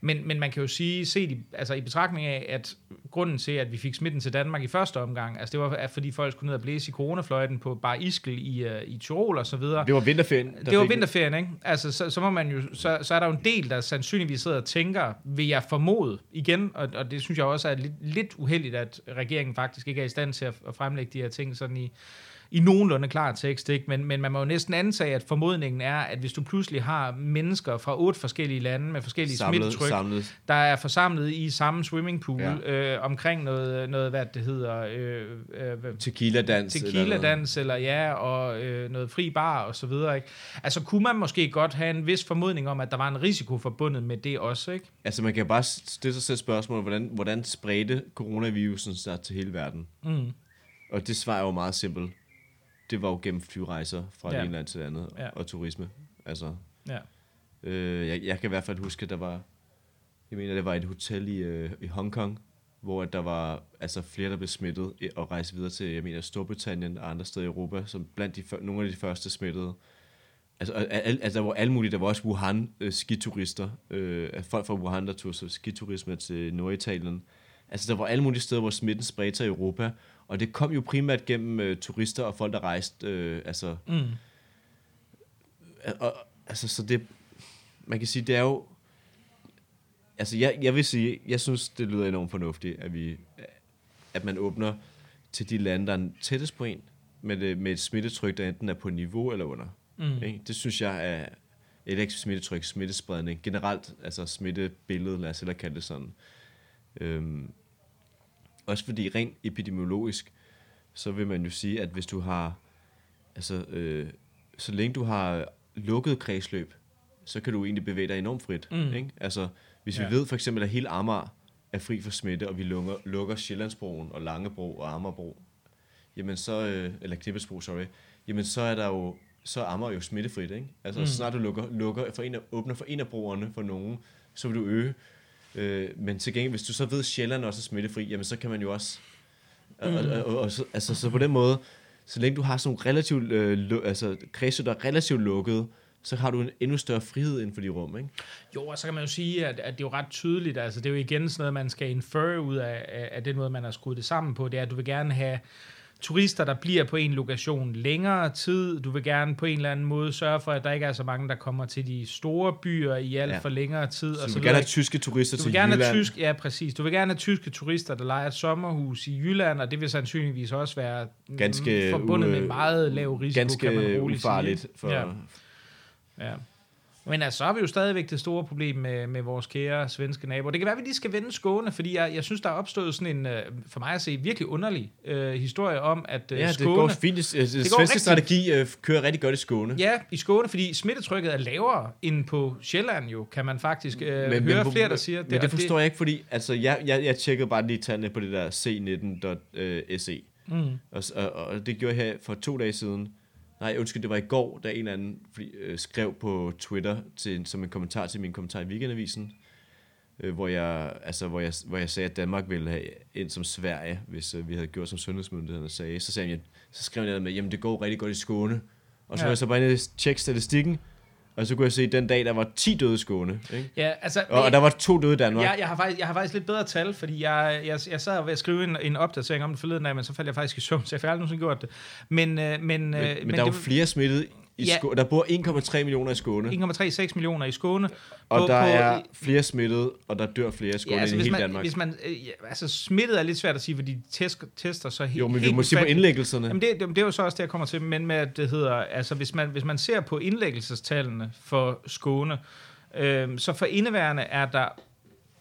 Men, men man kan jo sige, set i, altså i betragtning af, at grunden til, at vi fik smitten til Danmark i første omgang, altså det var, at fordi folk skulle ned og blæse i coronafløjten på bare Iskel i, uh, i Tyrol og så videre. det var vinterferien. Det var vinterferien, ikke? Altså, så, så, må man jo, så, så er der jo en del, der sandsynligvis sidder og tænker, vil jeg formode igen, og, og det synes jeg også er lidt, lidt uheldigt, at regeringen faktisk ikke er i stand til at, at fremlægge de her ting sådan i, i nogenlunde klar tekst, ikke? Men, men man må jo næsten antage, at formodningen er, at hvis du pludselig har mennesker fra otte forskellige lande med forskellige samlet, smittetryk, samlet. der er forsamlet i samme swimmingpool Ja. øh, omkring noget, noget, hvad det hedder, øh, øh, hvad- Tequila-dans. eller tequila-dans, eller ja, og øh, noget fri bar og så videre, ikke? Altså, kunne man måske godt have en vis formodning om, at der var en risiko forbundet med det også, ikke? Altså man kan bare stille sig selv spørgsmålet, hvordan, hvordan spredte coronavirusen sig til hele verden? Mm. Og det svar er jo meget simpelt. Det var jo gennem flyrejser fra Ja. det ene land til det andet, Ja. og turisme. Altså, Ja. øh, jeg, jeg kan i hvert fald huske, at der var, jeg mener, det var et hotel i, øh, i Hongkong, hvor at der var altså flere, der blev smittet og rejste videre til, jeg mener, Storbritannien og andre steder i Europa, som blandt de, nogle af de første smittede. Altså, al, altså, der var alle mulige, der var også Wuhan øh, skiturister, øh, folk fra Wuhan, der tog så skiturisme til Norditalien. Altså, der var alle mulige steder, hvor smitten spredte sig i Europa, og det kom jo primært gennem øh, turister og folk, der rejste, øh, altså, Mm. og, altså, så det, man kan sige, det er jo, altså, jeg, jeg vil sige, jeg synes, det lyder enormt fornuftigt, at vi, at man åbner til de lande, der er tættest på en, med, med et smittetryk, der enten er på niveau eller under. Mm. Ikke? Det synes jeg er, ikke smittetryk, smittespredning, generelt, altså smittebilledet, lad os hellere kalde det sådan. Øhm, også fordi rent epidemiologisk, så vil man jo sige, at hvis du har, altså, øh, så længe du har lukket kredsløb, så kan du egentlig bevæge dig enormt frit. Mm. Ikke? Altså, hvis vi Ja. ved for eksempel, at hele Amager er fri for smitte, og vi lukker, lukker Sjællandsbroen og Langebro og Amagerbro, jamen så, øh, eller Knippelsbro, sorry, jamen så er der jo, så er Amager jo smittefrit, ikke? Altså, Mm. så snart du lukker, lukker for en af, åbner for en af broerne for nogen, så vil du øge. Øh, men til gengæld, hvis du så ved, at Sjælland også er smittefri, jamen så kan man jo også, mm. og, og, og, og, så, altså, så på den måde, så længe du har sådan nogle relativt, øh, lu, altså kredsløb, der er relativt lukket, så har du en endnu større frihed inden for de rum, ikke? Jo, og så kan man jo sige, at, at det er jo ret tydeligt, altså det er jo igen sådan noget, man skal infer ud af, af, af den måde, man har skruet det sammen på, det er, at du vil gerne have turister, der bliver på en lokation længere tid. Du vil gerne på en eller anden måde sørge for, at der ikke er så mange, der kommer til de store byer i alt Ja. for længere tid. Så og du så vil gerne have tyske turister Du til vil gerne Jylland. have tysk, ja præcis. Du vil gerne have tyske turister, der leger et sommerhus i Jylland, og det vil sandsynligvis også være Ganske forbundet u- med meget lav risiko, kan man Ganske roligt ufarligt. sige. For, Ja. Ja. Men altså, så har vi jo stadigvæk det store problem med, med vores kære svenske naboer. Det kan være, at vi lige skal vende Skåne, fordi jeg, jeg synes, der er opstået sådan en, øh, for mig at se, virkelig underlig øh, historie om, at øh, Ja, det Skåne... går fint. Det, det, det svenske rigtig- strategi øh, kører rigtig godt i Skåne. Ja, i Skåne, fordi smittetrykket er lavere end på Sjælland jo, kan man faktisk øh, Men- høre men- flere, der siger. Men det forstår jeg ikke, fordi altså, jeg, jeg, jeg tjekkede bare lige tallene på det der c19.se. Mm. Og, og, og det gjorde jeg her for to dage siden. Nej, undskyld, det var i går, da en eller anden fordi, øh, skrev på Twitter til, som en kommentar til min kommentar i Weekendavisen, øh, hvor, jeg, altså, hvor, jeg, hvor jeg sagde, at Danmark ville have ind som Sverige, hvis øh, vi havde gjort, som sundhedsmyndighederne sagde. Så, sagde jeg, så skrev jeg med, jamen det går rigtig godt i Skåne. Og så Ja. var jeg så bare inde og tjekke statistikken, og så kunne jeg se, den dag, der var 10 døde Skåne. Ikke? Ja, altså... Og, og der var to døde i Danmark. Jeg, jeg, har faktisk, jeg har faktisk lidt bedre tal, fordi jeg, jeg, jeg sad ved at skrive en, en opdatering om det forleden af, men så faldt jeg faktisk i søvn, så jeg har aldrig nogensinde gjort det. Men, øh, men, Men, øh, men, men der er jo det flere smittet i Ja. Skåne. Der bor 1,3 millioner i Skåne. 1,36 millioner i Skåne. Og På- der på- er flere smittet, og der dør flere i Skåne Ja, altså, end i hvis hele man, Danmark. hvis man, øh, ja, altså smittet er lidt svært at sige, fordi de tester, tester så he, jo, men vi helt må sige på indlæggelserne. Jamen det, det, det er jo så også det, jeg kommer til, men med at det hedder, altså hvis man, hvis man ser på indlæggelsestallene for Skåne, øh, så for indeværende er der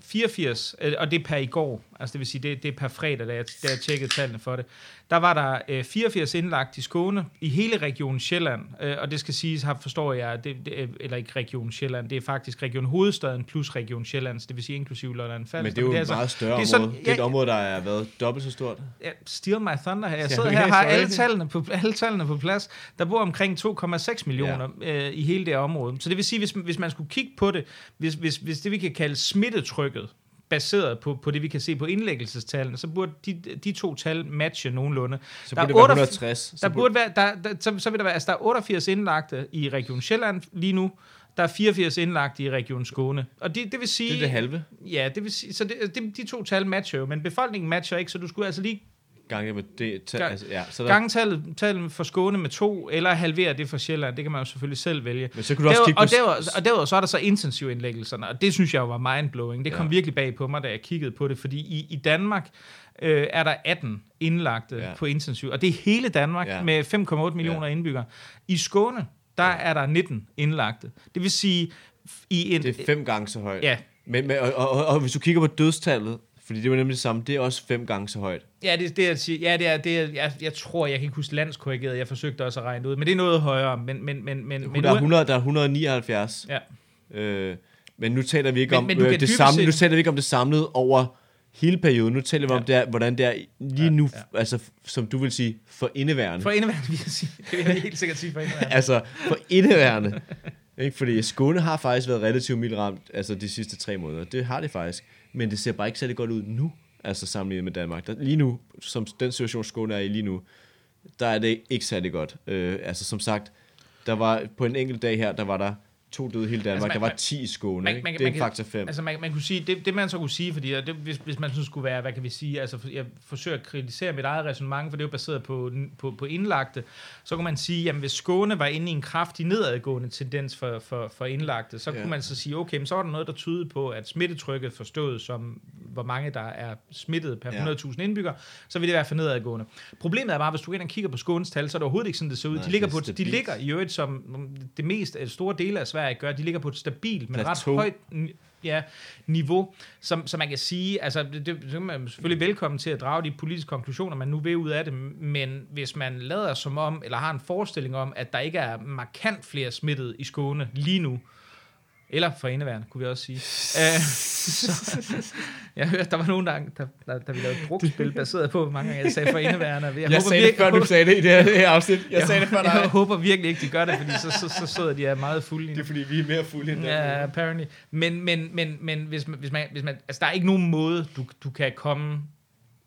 84, øh, og det er per i går, altså det vil sige, det, det er per fredag, da jeg, da jeg tjekkede tallene for det, der var der øh, 84 indlagt i Skåne, i hele regionen Sjælland, øh, og det skal siges, har forstår jeg, det, det, eller ikke region Sjælland, det er faktisk region Hovedstaden plus region Sjælland, så det vil sige inklusive Lolland Falster. Men det er jo et altså- meget større det er område. sådan- det er et område, der er været dobbelt så stort. Ja, Steal my thunder her. Jeg sidder her og har alle tallene, på, alle tallene på plads. Der bor omkring 2,6 millioner ja. øh, i hele det område. Så det vil sige, hvis, hvis man skulle kigge på det, hvis, hvis, hvis det vi kan kalde smittetrykket, baseret på, på det, vi kan se på indlæggelsestallene, så burde de, de to tal matche nogenlunde. Så Der burde er det være 88 160. Så Der burde være, der, der, så, så vil der være, altså der er 88 indlagte i Region Sjælland lige nu, der er 84 indlagte i Region Skåne. Og det, det vil sige... det er det halve Ja, det vil sige, så det, det, de to tal matcher jo, men befolkningen matcher ikke, så du skulle altså lige gange med det. Ta- Gang- altså, ja, så der, gange tallet, for Skåne med to, eller halvere det for Sjælland. Det kan man jo selvfølgelig selv vælge. men så kunne du også kigge på... og, derudover, og derudover så er der så intensivindlæggelserne, og det synes jeg var mindblowing. Det kom Ja. virkelig bag på mig, da jeg kiggede på det, fordi i, i Danmark øh, er der 18 indlagte Ja. på intensiv, og det er hele Danmark Ja. med 5,8 millioner ja. indbyggere. I Skåne, der ja. er der 19 indlagte. Det vil sige, i en... Det er fem gange så højt. Ja, Men, men, og, og, og, og, hvis du kigger på dødstallet, fordi det er jo nemlig det samme, det er også fem gange så højt. Ja, det, det, er, at sige- ja, det er, det er, jeg, jeg tror, jeg kan ikke huske landskorrigeret, jeg forsøgte også at regne ud, men det er noget højere, men, men, men, men, men der, er uden- 100, der er 179. Ja. Øh, men nu taler vi ikke Men- om men øh, det samlede, nu taler vi ikke om det samlede over hele perioden. Nu taler vi Ja. om det er, hvordan det er lige Ja, nu, ja. altså som du vil sige, for indeværende. For indeværende vil jeg sige. Det vil jeg helt sikkert sige for indeværende. altså for indeværende. ikke? Fordi Skåne har faktisk været relativt mildt ramt altså de sidste tre måneder. Det har det faktisk. Men det ser bare ikke særlig godt ud nu, altså sammenlignet med Danmark. Der, lige nu, som den situation Skåne er i lige nu, der er det ikke særlig godt. Øh, altså som sagt, der var på en enkelt dag her, der var der to døde i hele Danmark. Altså, man- der var man- 10 i Skåne. man- man- det er man en faktor 5. Altså man, man kunne sige, det, det man så kunne sige, fordi det, hvis, hvis man så skulle være, hvad kan vi sige, altså jeg forsøger at kritisere mit eget resonemang, for det er jo baseret på, på, på indlagte, så kunne man sige, jamen hvis Skåne var inde i en kraftig nedadgående tendens for, for, for indlagte, så Ja. kunne man så sige, okay, men så var der noget, der tydede på, at smittetrykket forstået som, hvor mange der er smittet per Ja. 100.000 indbyggere, så vil det være for nedadgående. Problemet er bare, hvis du ind og kigger på Skånes tal, så er det overhovedet ikke sådan, det ser ud. Nej, de ligger, er på, de ligger i øvrigt, som det mest store dele af Sverige gør, de ligger på et stabilt, men ret højt ja, niveau, som, som man kan sige, altså det, det, så er man selvfølgelig velkommen til at drage de politiske konklusioner, man nu vil ud af det, men hvis man lader som om, eller har en forestilling om, at der ikke er markant flere smittet i Skåne lige nu, eller for indeværende, kunne vi også sige. uh, så, jeg hørte, der var nogen, der, der, der, der ville lave et drukspil, baseret på, hvor mange gange jeg sagde for indeværende. Jeg, Jeg sagde det, før du sagde det i det her, det her afsnit. Jeg, sagde det før Jeg dig. håber virkelig ikke, de gør det, fordi så, så, så sidder de er meget fulde. Det er fordi, vi er mere fulde end Ja, apparently. Men, men, men, men hvis, man, hvis, man, hvis man, altså der er ikke nogen måde, du, du kan komme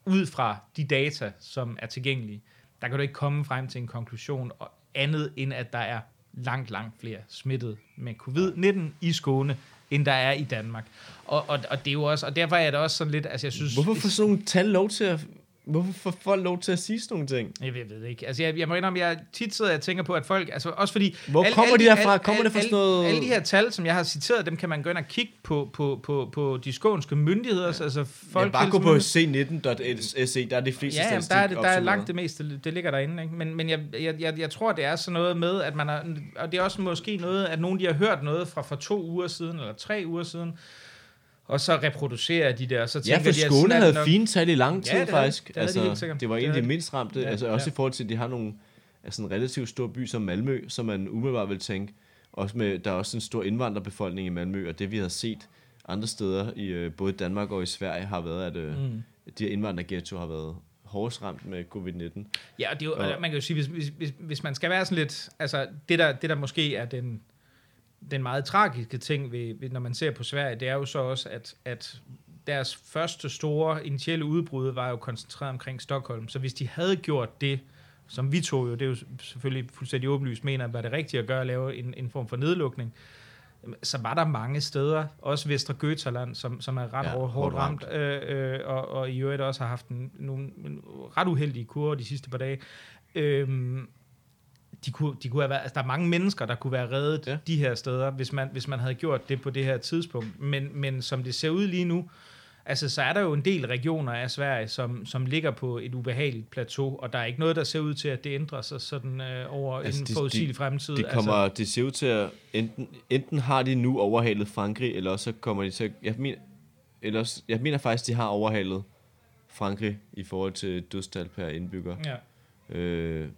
ud fra de data, som er tilgængelige. Der kan du ikke komme frem til en konklusion andet end, at der er langt, langt flere smittet med covid-19 i Skåne, end der er i Danmark. Og, og, og det er jo også, og derfor er det også sådan lidt, altså jeg synes... Hvorfor får sådan nogle tal lov til at Hvorfor får folk lov til at sige sådan nogle ting? Jeg ved, jeg ved det ikke. Altså, jeg, jeg må indrømme, jeg tit sidder og tænker på, at folk... Altså, også fordi... Hvor kommer de derfra? Kommer det fra alle, sådan noget- Alle de her tal, som jeg har citeret, dem kan man gå ind og kigge på, på, på, på de skånske myndigheder. Ja. Altså, Folk bare gå på c19.se, der er de fleste Ja, jamen, der, er, det, der er langt det meste, det ligger derinde. Ikke? Men, men jeg, jeg, jeg, jeg tror, det er sådan noget med, at man har, og det er også måske noget, at nogen de har hørt noget fra for to uger siden, eller tre uger siden, og så reproducerer de der, og så Ja, tænker for de, at Skåne det havde nok. fine tal i lang Ja, tid, det havde de. faktisk. Det havde de helt sikkert. det var Det en af de de. mindst ramte, Ja, altså også ja. i forhold til, at de har nogle altså en relativt stor by som Malmø, som man umiddelbart vil tænke, også med, der er også en stor indvandrerbefolkning i Malmø, og det vi har set andre steder i øh, både Danmark og i Sverige har været, at øh, mm. de her indvandrerghetto har været hårdest ramt med covid-19. Ja, og det er jo, Og- man kan jo sige, hvis, hvis, hvis, hvis man skal være sådan lidt, altså det der, det der måske er den, den meget tragiske ting, ved, ved, når man ser på Sverige, det er jo så også, at, at deres første store initielle udbrud var jo koncentreret omkring Stockholm. Så hvis de havde gjort det, som vi tog jo, det er jo selvfølgelig fuldstændig åbenlyst, mener var det rigtige at gøre, at lave en, en form for nedlukning, så var der mange steder, også Vestre Götaland, som, som er ret Ja, hårdt, hårdt hårdt ramt, øh, øh, og, og i øvrigt også har haft en, nogle ret uheldige kurver de sidste par dage. Øhm, de kunne, de kunne have været, altså der er mange mennesker, der kunne være reddet Ja. de her steder, hvis man, hvis man havde gjort det på det her tidspunkt. Men, men som det ser ud lige nu, altså så er der jo en del regioner af Sverige, som, som ligger på et ubehageligt plateau, og der er ikke noget, der ser ud til, at det ændrer sig sådan øh, over Altså, en forudsigelig fremtid. Det, kommer, altså, det ser ud til at, enten, enten har de nu overhalet Frankrig, eller også så kommer de til jeg mener, eller også, jeg mener faktisk, de har overhalet Frankrig i forhold til dødstal per indbygger. Ja, Øh,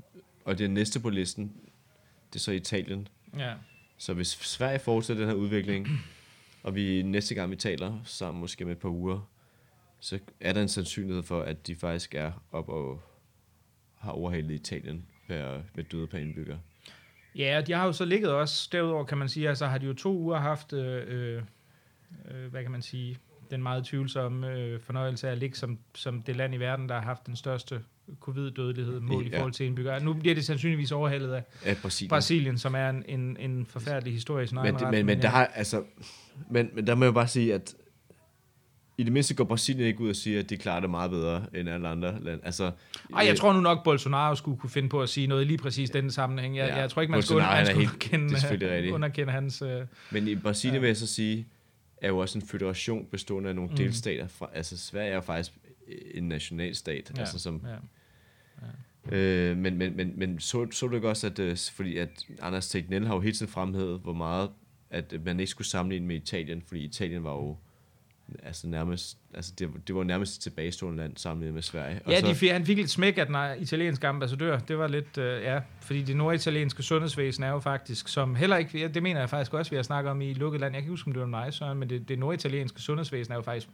og det næste på listen, det er så Italien. ja. Så hvis Sverige fortsætter den her udvikling, og vi næste gang vi taler sammen, måske med et par uger, så er der en sandsynlighed for, at de faktisk er op og har overhalet Italien per, med døde per indbygger. Ja, og de har jo så ligget også, derudover kan man sige, altså har de jo to uger haft, øh, øh, øh, hvad kan man sige, den meget tvivlsomme øh, fornøjelse af at ligge som, som det land i verden, der har haft den største covid-dødelighed mål i forhold til indbyggere. Nu bliver det sandsynligvis overhalet af Ja, Brasilien. Brasilien, som er en, en, en forfærdelig historie i sin men, det, men, men, der ja. har, altså, men, men der må jeg bare sige, at i det mindste går Brasilien ikke ud og siger, at de klarer det meget bedre end alle andre lande. Altså, Ej, jeg øh, tror nu nok, Bolsonaro skulle kunne finde på at sige noget i lige præcis den sammenhæng. Jeg, Ja, jeg tror ikke, man skulle, Bolsonaro, man han er skulle helt- underkende, er underkende hans... Øh, Men i Brasilien ja. vil jeg så sige, er jo også en federation bestående af nogle mm. delstater. Fra, altså Sverige er jo faktisk en nationalstat. Ja. Altså, som, ja. Øh, men men, men, men så, så du ikke også, at, øh, fordi at Anders Tegnell har jo hele tiden fremhævet, hvor meget at øh, man ikke skulle sammenligne med Italien, fordi Italien var jo altså nærmest, altså det, det var nærmest et tilbagestående land sammenlignet med Sverige. Og Ja, så, de, han fik lidt smæk af den italienske ambassadør. Det var lidt, øh, ja, fordi det norditalienske sundhedsvæsen er jo faktisk, som heller ikke, ja, det mener jeg faktisk også, vi har snakket om i lukket land. Jeg kan ikke huske, om det var mig, Søren, men det, det norditalienske sundhedsvæsen er jo faktisk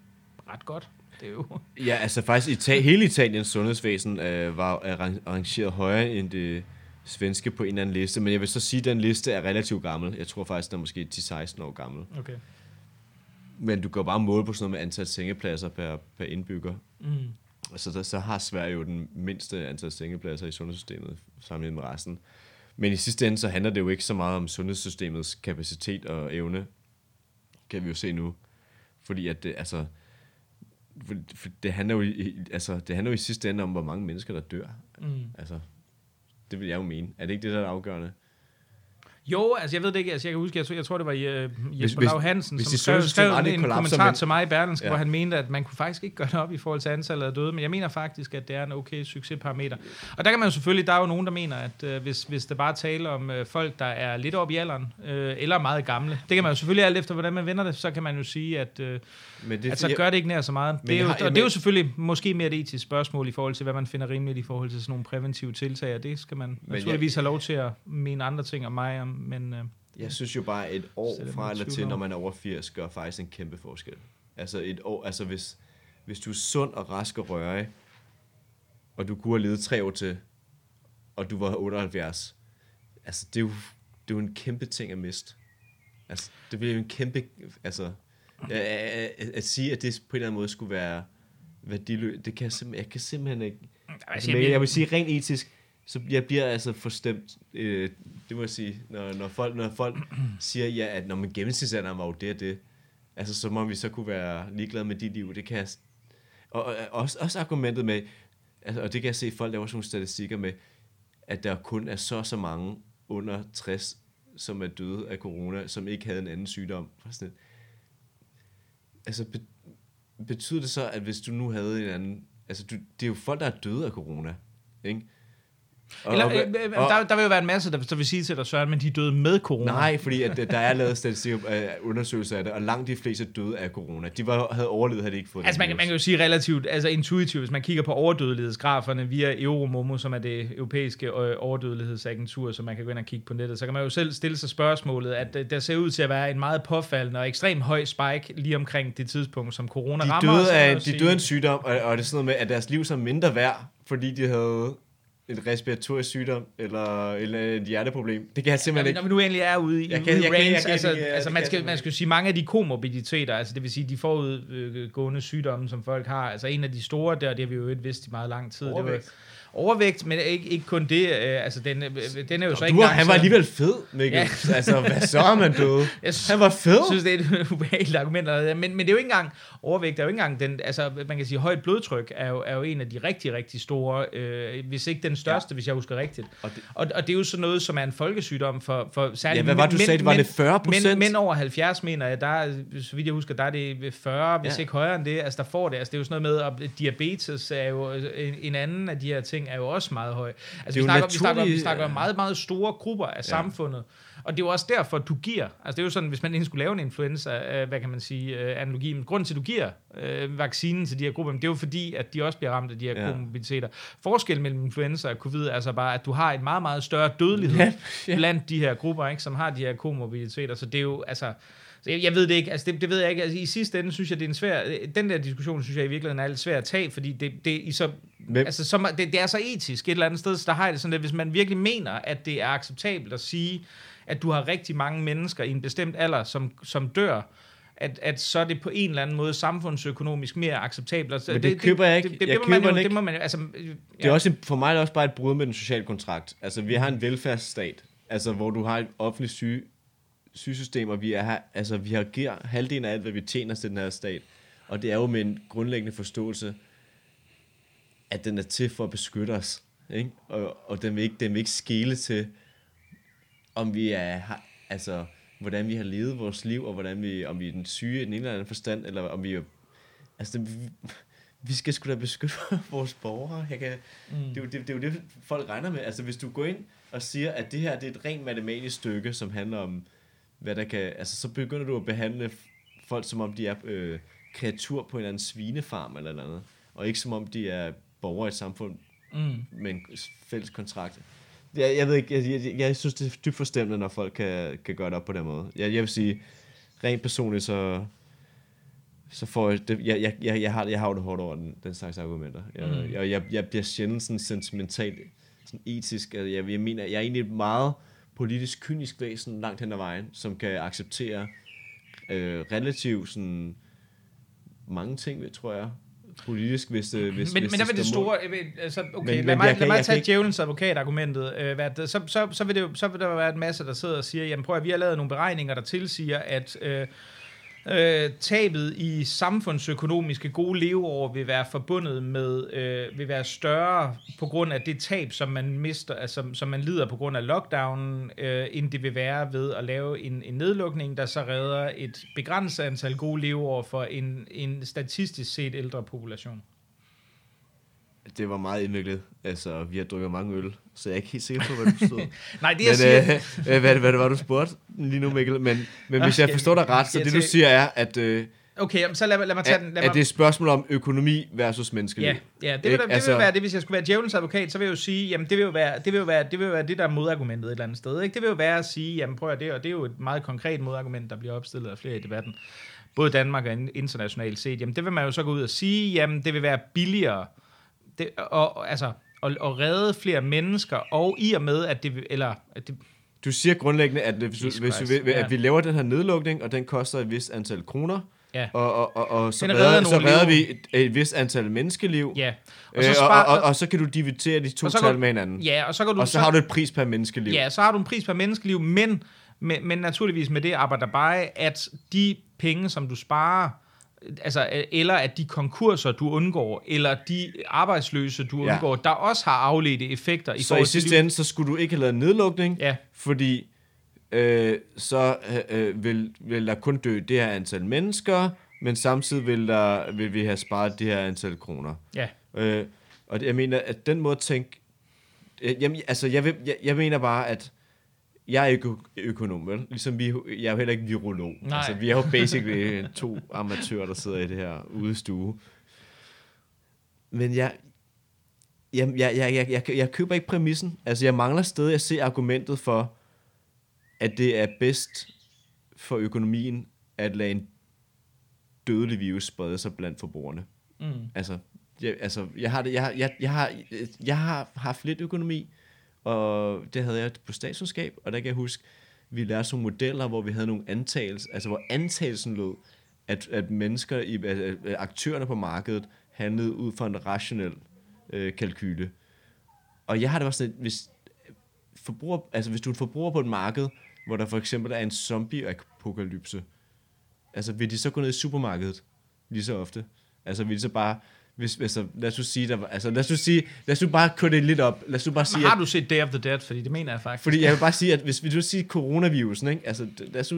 ret godt. Det jo, Ja, altså faktisk Ita- hele Italiens sundhedsvæsen øh, var arran- arrangeret højere end det svenske på en eller anden liste, men jeg vil så sige, at den liste er relativt gammel. Jeg tror faktisk, den er måske 10-16 år gammel. okay. Men du kan bare måle på sådan noget med antal sengepladser per, per indbygger. Mm. Altså, der, så har Sverige jo den mindste antal sengepladser i sundhedssystemet sammenlignet med resten. Men i sidste ende, så handler det jo ikke så meget om sundhedssystemets kapacitet og evne, kan vi jo se nu. Fordi at det, altså, for, for det, handler jo i, altså, det handler jo i sidste ende om, hvor mange mennesker, der dør. Mm. Altså, det vil jeg jo mene. Er det ikke det, der er afgørende? Jo, altså jeg ved det ikke, altså jeg kan huske, jeg tror, jeg tror det var uh, Jesper Lau Hansen, hvis som skrev, sundhedssystem skrev en kollapser, kommentar men- til mig i Berlingske, Ja. hvor han mente, at man kunne faktisk ikke gøre det op i forhold til antallet af døde, men jeg mener faktisk, at det er en okay succesparameter. Og der kan man jo selvfølgelig, der er jo nogen, der mener, at uh, hvis, hvis det bare taler om uh, folk, der er lidt op i alderen, uh, eller meget gamle, det kan man jo selvfølgelig alt efter, hvordan man vender det, så kan man jo sige, at uh, Men det, altså, gør det ikke nær så meget. Det er, jeg jo, har- og det er men- jo selvfølgelig måske mere et etisk spørgsmål i forhold til, hvad man finder rimeligt i forhold til sådan nogle præventive tiltag, og det skal man jeg- naturligvis have lov til at mene andre ting om mig om, men... Uh, Jeg synes jo bare, at et år fra eller til, når man er over 80, gør faktisk en kæmpe forskel. Altså et år, altså hvis, hvis du er sund og rask og rørig, og du kunne have levet tre år til, og du var 78, altså det er jo, det er jo en kæmpe ting at miste. Altså det bliver jo en kæmpe, altså at, at, at, sige, at det på en eller anden måde skulle være værdiløst, det kan jeg simpelthen, jeg kan simpelthen ikke, altså, men jeg vil sige rent etisk, så jeg bliver altså forstemt, øh, det må jeg sige, når, når folk, når folk siger, ja, at når man gennemsnitsalderen var jo det og det, altså så må vi så kunne være ligeglade med dit liv, det kan jeg, og, og også, også argumentet med, altså, og det kan jeg se, at folk laver sådan nogle statistikker med, at der kun er så så mange under 60, som er døde af corona, som ikke havde en anden sygdom. Sådan, altså, be, betyder det så, at hvis du nu havde en anden... Altså, du, det er jo folk, der er døde af corona, ikke? Og, Eller, øh, øh, og, der, der vil jo være en masse, der, der vil sige til dig, Søren, men de er døde med corona. Nej, fordi at, der er lavet statistikker, uh, undersøgelser af det, og langt de fleste døde af corona. De var, havde overlevet, havde de ikke fået Altså man, man kan jo sige relativt, altså intuitivt, hvis man kigger på overdødelighedsgraferne via Euromomo, som er det europæiske øh, overdødelighedsagentur, som man kan gå ind og kigge på nettet, så kan man jo selv stille sig spørgsmålet, at der ser ud til at være en meget påfaldende og ekstremt høj spike lige omkring det tidspunkt, som corona de rammer. Døde af, de døde af en sygdom, og, og det er sådan noget med, at deres liv så mindre værd, fordi de havde en respiratorisk sygdom, eller, eller et hjerteproblem. Det kan jeg simpelthen ikke. Når vi nu egentlig er ude i jeg kan, jeg range, altså, altså man, skal, man skal sige, mange af de komorbiditeter, altså det vil sige de forudgående sygdomme, som folk har, altså en af de store der, det har vi jo ikke vidst i meget lang tid, det var, overvægt, men ikke, ikke kun det. Øh, altså, den, øh, den er jo så ikke du, Han var alligevel fed, Mikkel. Ja. altså, hvad så er man døde? Jeg synes, han var fed. Jeg synes, det er et ubehageligt argument. Men, men det er jo ikke engang, overvægt er jo ikke engang den, altså, man kan sige, højt blodtryk er jo, er jo en af de rigtig, rigtig store, øh, hvis ikke den største, ja. hvis jeg husker rigtigt. Og det, og, og det er jo sådan noget, som er en folkesygdom for, for særligt Ja, hvad var du sagde, det var det 40 procent? Men, men over 70, mener jeg, der, så vidt jeg husker, der er det 40, hvis ja. ikke højere end det, altså der får det. Altså det er jo sådan noget med, at diabetes er jo en, en anden af de her ting, er jo også meget høj. Altså, vi, snakker, vi, snakker, vi snakker om meget, meget store grupper af ja. samfundet. Og det er jo også derfor, du giver. Altså det er jo sådan, hvis man egentlig skulle lave en influenza, øh, hvad kan man sige, øh, analogi. Men grunden til, at du giver øh, vaccinen til de her grupper, det er jo fordi, at de også bliver ramt af de her ja. komorbiditeter. Forskellen mellem influenza og covid er altså bare, at du har et meget, meget større dødelighed ja. Ja. blandt de her grupper, ikke, som har de her komorbiditeter. Så det er jo, altså, så jeg, jeg ved det ikke, altså det, det ved jeg ikke. Altså, I sidste ende synes jeg, det er en svær, den der diskussion synes jeg i virkeligheden er lidt svær at tage, fordi det, det, i så, altså, så, det, det er så etisk et eller andet sted, så der har jeg det sådan, at hvis man virkelig mener, at det er acceptabelt at sige, at du har rigtig mange mennesker i en bestemt alder, som, som dør, at, at så er det på en eller anden måde samfundsøkonomisk mere acceptabelt. Altså, Men det, det køber jeg ikke. Det, det, jeg det, køber man jo, ikke. Det, må man, altså, ja. det er også, for mig er det også bare et brud med den sociale kontrakt. Altså, vi har en velfærdsstat, altså, hvor du har et offentligt syge, sygesystem, og vi, er, altså, vi har giver halvdelen af alt, hvad vi tjener til den her stat. Og det er jo med en grundlæggende forståelse, at den er til for at beskytte os. Ikke? Og, og den, vil ikke, den vil ikke skele til, om vi er, altså, hvordan vi har levet vores liv, og hvordan vi, om vi er den syge i den ene eller anden forstand, eller om vi er, altså, det, vi, vi skal sgu da beskytte vores borgere. Jeg kan, mm. det, er jo, det, det er jo det, folk regner med. Altså, hvis du går ind og siger, at det her det er et rent matematisk stykke, som handler om, hvad der kan, altså, så begynder du at behandle folk, som om de er øh, kreatur på en eller anden svinefarm eller noget, og ikke som om de er borgere i et samfund mm. med en fælles kontrakt. Jeg, jeg ved ikke, jeg, jeg, jeg synes, det er dybt forstemmende, når folk kan, kan gøre det op på den måde. Jeg, jeg vil sige, rent personligt, så, så får jeg, det, jeg, jeg, jeg, jeg, har, jeg har det hårdt over den, den slags argumenter. Jeg, mm. jeg, jeg, jeg bliver sjældent sådan sentimentalt, sådan etisk. Jeg, jeg, jeg mener, jeg er egentlig meget politisk kynisk væsen langt hen ad vejen, som kan acceptere øh, relativt sådan mange ting, tror jeg, politisk, hvis, det, hvis, men, hvis men der vil det store, altså, okay, men, lad mig, lad mig tage djævelens advokat-argumentet, øh, hvad, så, så, så, vil det, så vil der være en masse, der sidder og siger, jamen prøv at vi har lavet nogle beregninger, der tilsiger, at øh, øh, tabet i samfundsøkonomiske gode leveår vil være forbundet med, øh, vil være større på grund af det tab, som man mister, altså, som man lider på grund af lockdownen, øh, end det vil være ved at lave en, en nedlukning, der så redder et begrænset antal gode leveår for en, en statistisk set ældre population. Det var meget indviklet. Altså, vi har drukket mange øl, så jeg er ikke helt sikker på, hvad du forstod. Nej, det jeg men, siger... Øh, hvad, hvad det var, du spurgte lige nu, Mikkel? Men, men hvis jeg forstår dig ret, så det du siger er, at... Øh, Okay, så lad, lad mig tage den. Lad mig... Er det et spørgsmål om økonomi versus menneskeliv? Ja, ja det, vil, det altså... vil være det, hvis jeg skulle være djævelens advokat, så vil jeg jo sige, jamen det vil jo være det, vil jo være, det, vil jo være det der er modargumentet et eller andet sted. Ikke? Det vil jo være at sige, jamen prøv at det, og det er jo et meget konkret modargument, der bliver opstillet af flere i debatten, både Danmark og internationalt set. Jamen det vil man jo så gå ud og sige, jamen det vil være billigere det, og, altså, at, at redde flere mennesker, og i og med, at det, eller, at det, du siger grundlæggende, at hvis, hvis, hvis vi, at vi laver den her nedlukning, og den koster et vist antal kroner, Ja. Og, og, og, og så, redder, så redder vi et, et vist antal menneskeliv. Ja. Og så, øh, spar, og, og, og så kan du dividere de to tal med hinanden. Ja, og så, kan du, og så, så har du et pris per menneskeliv. Ja, så har du en pris per menneskeliv, men, men, men naturligvis med det arbejder bare, at de penge, som du sparer, altså, eller at de konkurser, du undgår, eller de arbejdsløse, du Ja. undgår, der også har afledte effekter. I Så i sidste ende, så skulle du ikke have lavet nedlukning, Ja, fordi øh, så øh, vil, vil der kun dø det her antal mennesker, men samtidig vil, der, vil vi have sparet det her antal kroner. ja. Øh, og det, jeg mener, at den måde at tænke... Øh, jamen, altså, jeg, vil, jeg, jeg mener bare, at jeg er ikke økonom, vel? Ligesom vi, jeg er jo heller ikke virolog. Nej. Altså, vi er jo basically to amatører, der sidder i det her udestue. Men jeg, jeg, jeg, jeg, jeg, jeg, jeg køber ikke præmissen. Altså, jeg mangler stadig at se argumentet for, at det er bedst for økonomien at lade en dødelig virus sprede sig blandt forbrugerne. Mm. Altså, jeg, altså, jeg har, det, jeg, har, jeg, jeg, har, jeg har haft lidt økonomi, og det havde jeg på statskundskab, og der kan jeg huske, vi lærte nogle modeller, hvor vi havde nogle antagelser, altså hvor antagelsen lød, at, at mennesker, i, at, at aktørerne på markedet, handlede ud fra en rationel øh, kalkyle. Og jeg har det også sådan, at hvis, forbruger, altså hvis du er en forbruger på et marked, hvor der for eksempel er en zombie-apokalypse, altså vil de så gå ned i supermarkedet lige så ofte? Altså vil de så bare, hvis, altså, lad os sige, der var, altså lad os sige, lad os bare køre det lidt op, lad os bare sige, Har at, du set Day of the Dead? Fordi det mener jeg faktisk. fordi jeg vil bare sige, at hvis vi nu siger coronavirusen, ikke? Altså, lad os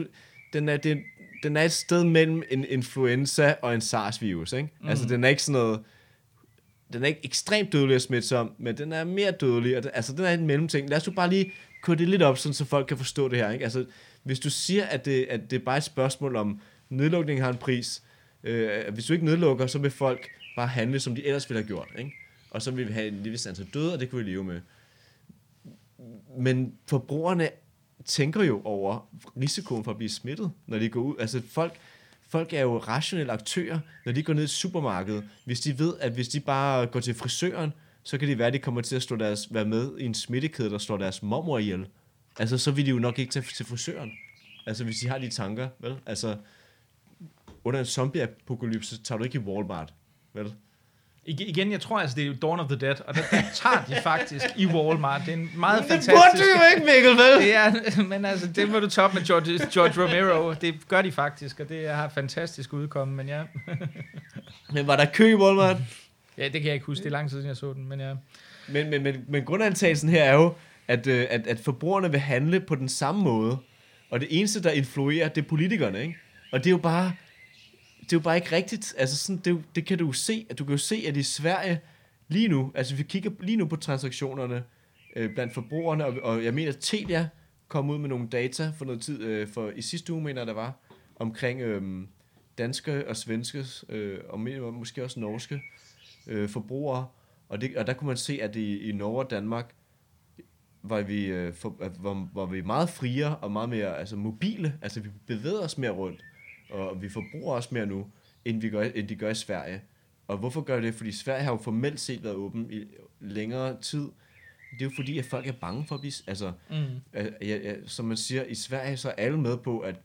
den er, den, den er et sted mellem en influenza og en SARS-virus, ikke? Mm. Altså, den er ikke sådan noget, den er ikke ekstremt dødelig og smitsom, men den er mere dødelig, og den, altså, den er en mellemting. Lad os bare lige køre det lidt op, sådan, så folk kan forstå det her, ikke? Altså, hvis du siger, at det, at det er bare et spørgsmål om, nedlukning har en pris, øh, hvis du ikke nedlukker, så vil folk bare handle, som de ellers ville have gjort, ikke? Og så vil vi have en lille antal døde, og det kunne vi leve med men forbrugerne tænker jo over risikoen for at blive smittet, når de går ud. Altså folk, folk er jo rationelle aktører, når de går ned i supermarkedet. Hvis de ved, at hvis de bare går til frisøren, så kan det være, at de kommer til at stå deres, være med i en smittekæde, der slår deres mormor ihjel. Altså, så vil de jo nok ikke tage til frisøren. Altså, hvis de har de tanker, vel? Altså, under en zombie-apokalypse tager du ikke i Walmart, vel? I- Igen, jeg tror altså, det er Dawn of the Dead, og der, der tager de faktisk i Walmart. Det er en meget Det fantastisk... burde du jo ikke, Mikkel, vel? Det er, men altså, det må du toppe med George, George Romero. Det gør de faktisk, og det har fantastisk udkommet, men ja. Men var der kø i Walmart? Ja, det kan jeg ikke huske. Det er lang tid siden, jeg så den, men ja. Men, men, men, men grundantagelsen her er jo, at, øh, at, at forbrugerne vil handle på den samme måde. Og det eneste, der influerer, det er politikerne, ikke? Og det er jo bare, det er jo bare ikke rigtigt. Altså sådan, det, det kan du jo se. At du kan jo se, at i Sverige lige nu, altså vi kigger lige nu på transaktionerne øh, blandt forbrugerne, og, og jeg mener, at Telia kom ud med nogle data for noget tid, øh, for i sidste uge, mener jeg, der var, omkring øh, danske og svenske, øh, og mener, måske også norske øh, forbrugere. Og, det, og der kunne man se, at i, i Norge og Danmark, var vi, øh, for, var, var vi meget friere og meget mere altså, mobile. Altså vi bevæger os mere rundt, og vi forbruger også mere nu, end, vi gør, end de gør i Sverige. Og hvorfor gør det? Fordi Sverige har jo formelt set været åben i længere tid. Det er jo fordi, at folk er bange for at blive... Altså, Mm. øh, ja, ja, som man siger, i Sverige så er alle med på, at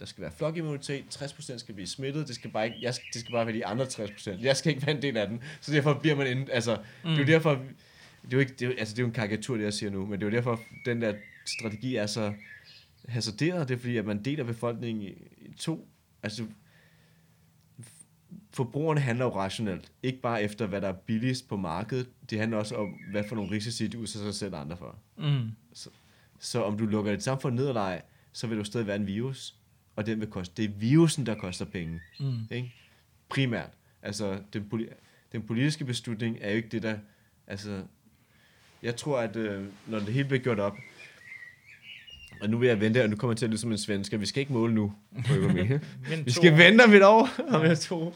der skal være flokimmunitet, 60% skal blive smittet, det skal bare ikke, jeg, det skal bare være de andre 60%. Jeg skal ikke være en del af den, så derfor bliver man inde, altså, mm. det er jo derfor, det er jo ikke, det er, jo- altså det er jo en karikatur, det jeg siger nu, men det er jo derfor, den der strategi er så hasarderet, det er fordi, at man deler befolkningen i to, altså, forbrugerne handler jo rationelt, ikke bare efter, hvad der er billigst på markedet, det handler også om, hvad for nogle risici, de udsætter sig selv andre for. Mm. Så om du lukker et samfund ned eller ej, så vil du stadig være en virus. Og den vil koste. Det er virusen, der koster penge. Mm. Ikke? Primært. Altså, den, den politiske beslutning er jo ikke det, der... Altså, jeg tror, at øh, når det hele bliver gjort op, og nu vil jeg vente, og nu kommer jeg til at lyde som en svensker. Vi skal ikke måle nu på økonomi. Vi to skal år. vente om et år, om jeg tror.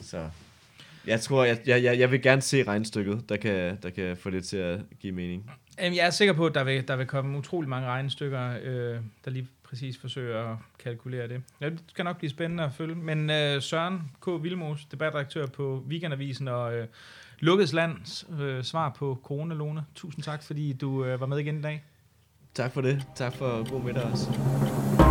Så jeg tror, jeg, jeg, jeg, jeg vil gerne se regnstykket, der kan, der kan få det til at give mening. Jamen, jeg er sikker på, at der vil, der vil komme utrolig mange regnestykker, øh, der lige præcis forsøger at kalkulere det. Ja, det skal nok blive spændende at følge. Men øh, Søren K. Vilmos, debatredaktør på Weekendavisen og øh, Lukkets Lands øh, svar på coronalåne. Tusind tak, fordi du øh, var med igen i dag. Tak for det. Tak for god middag også.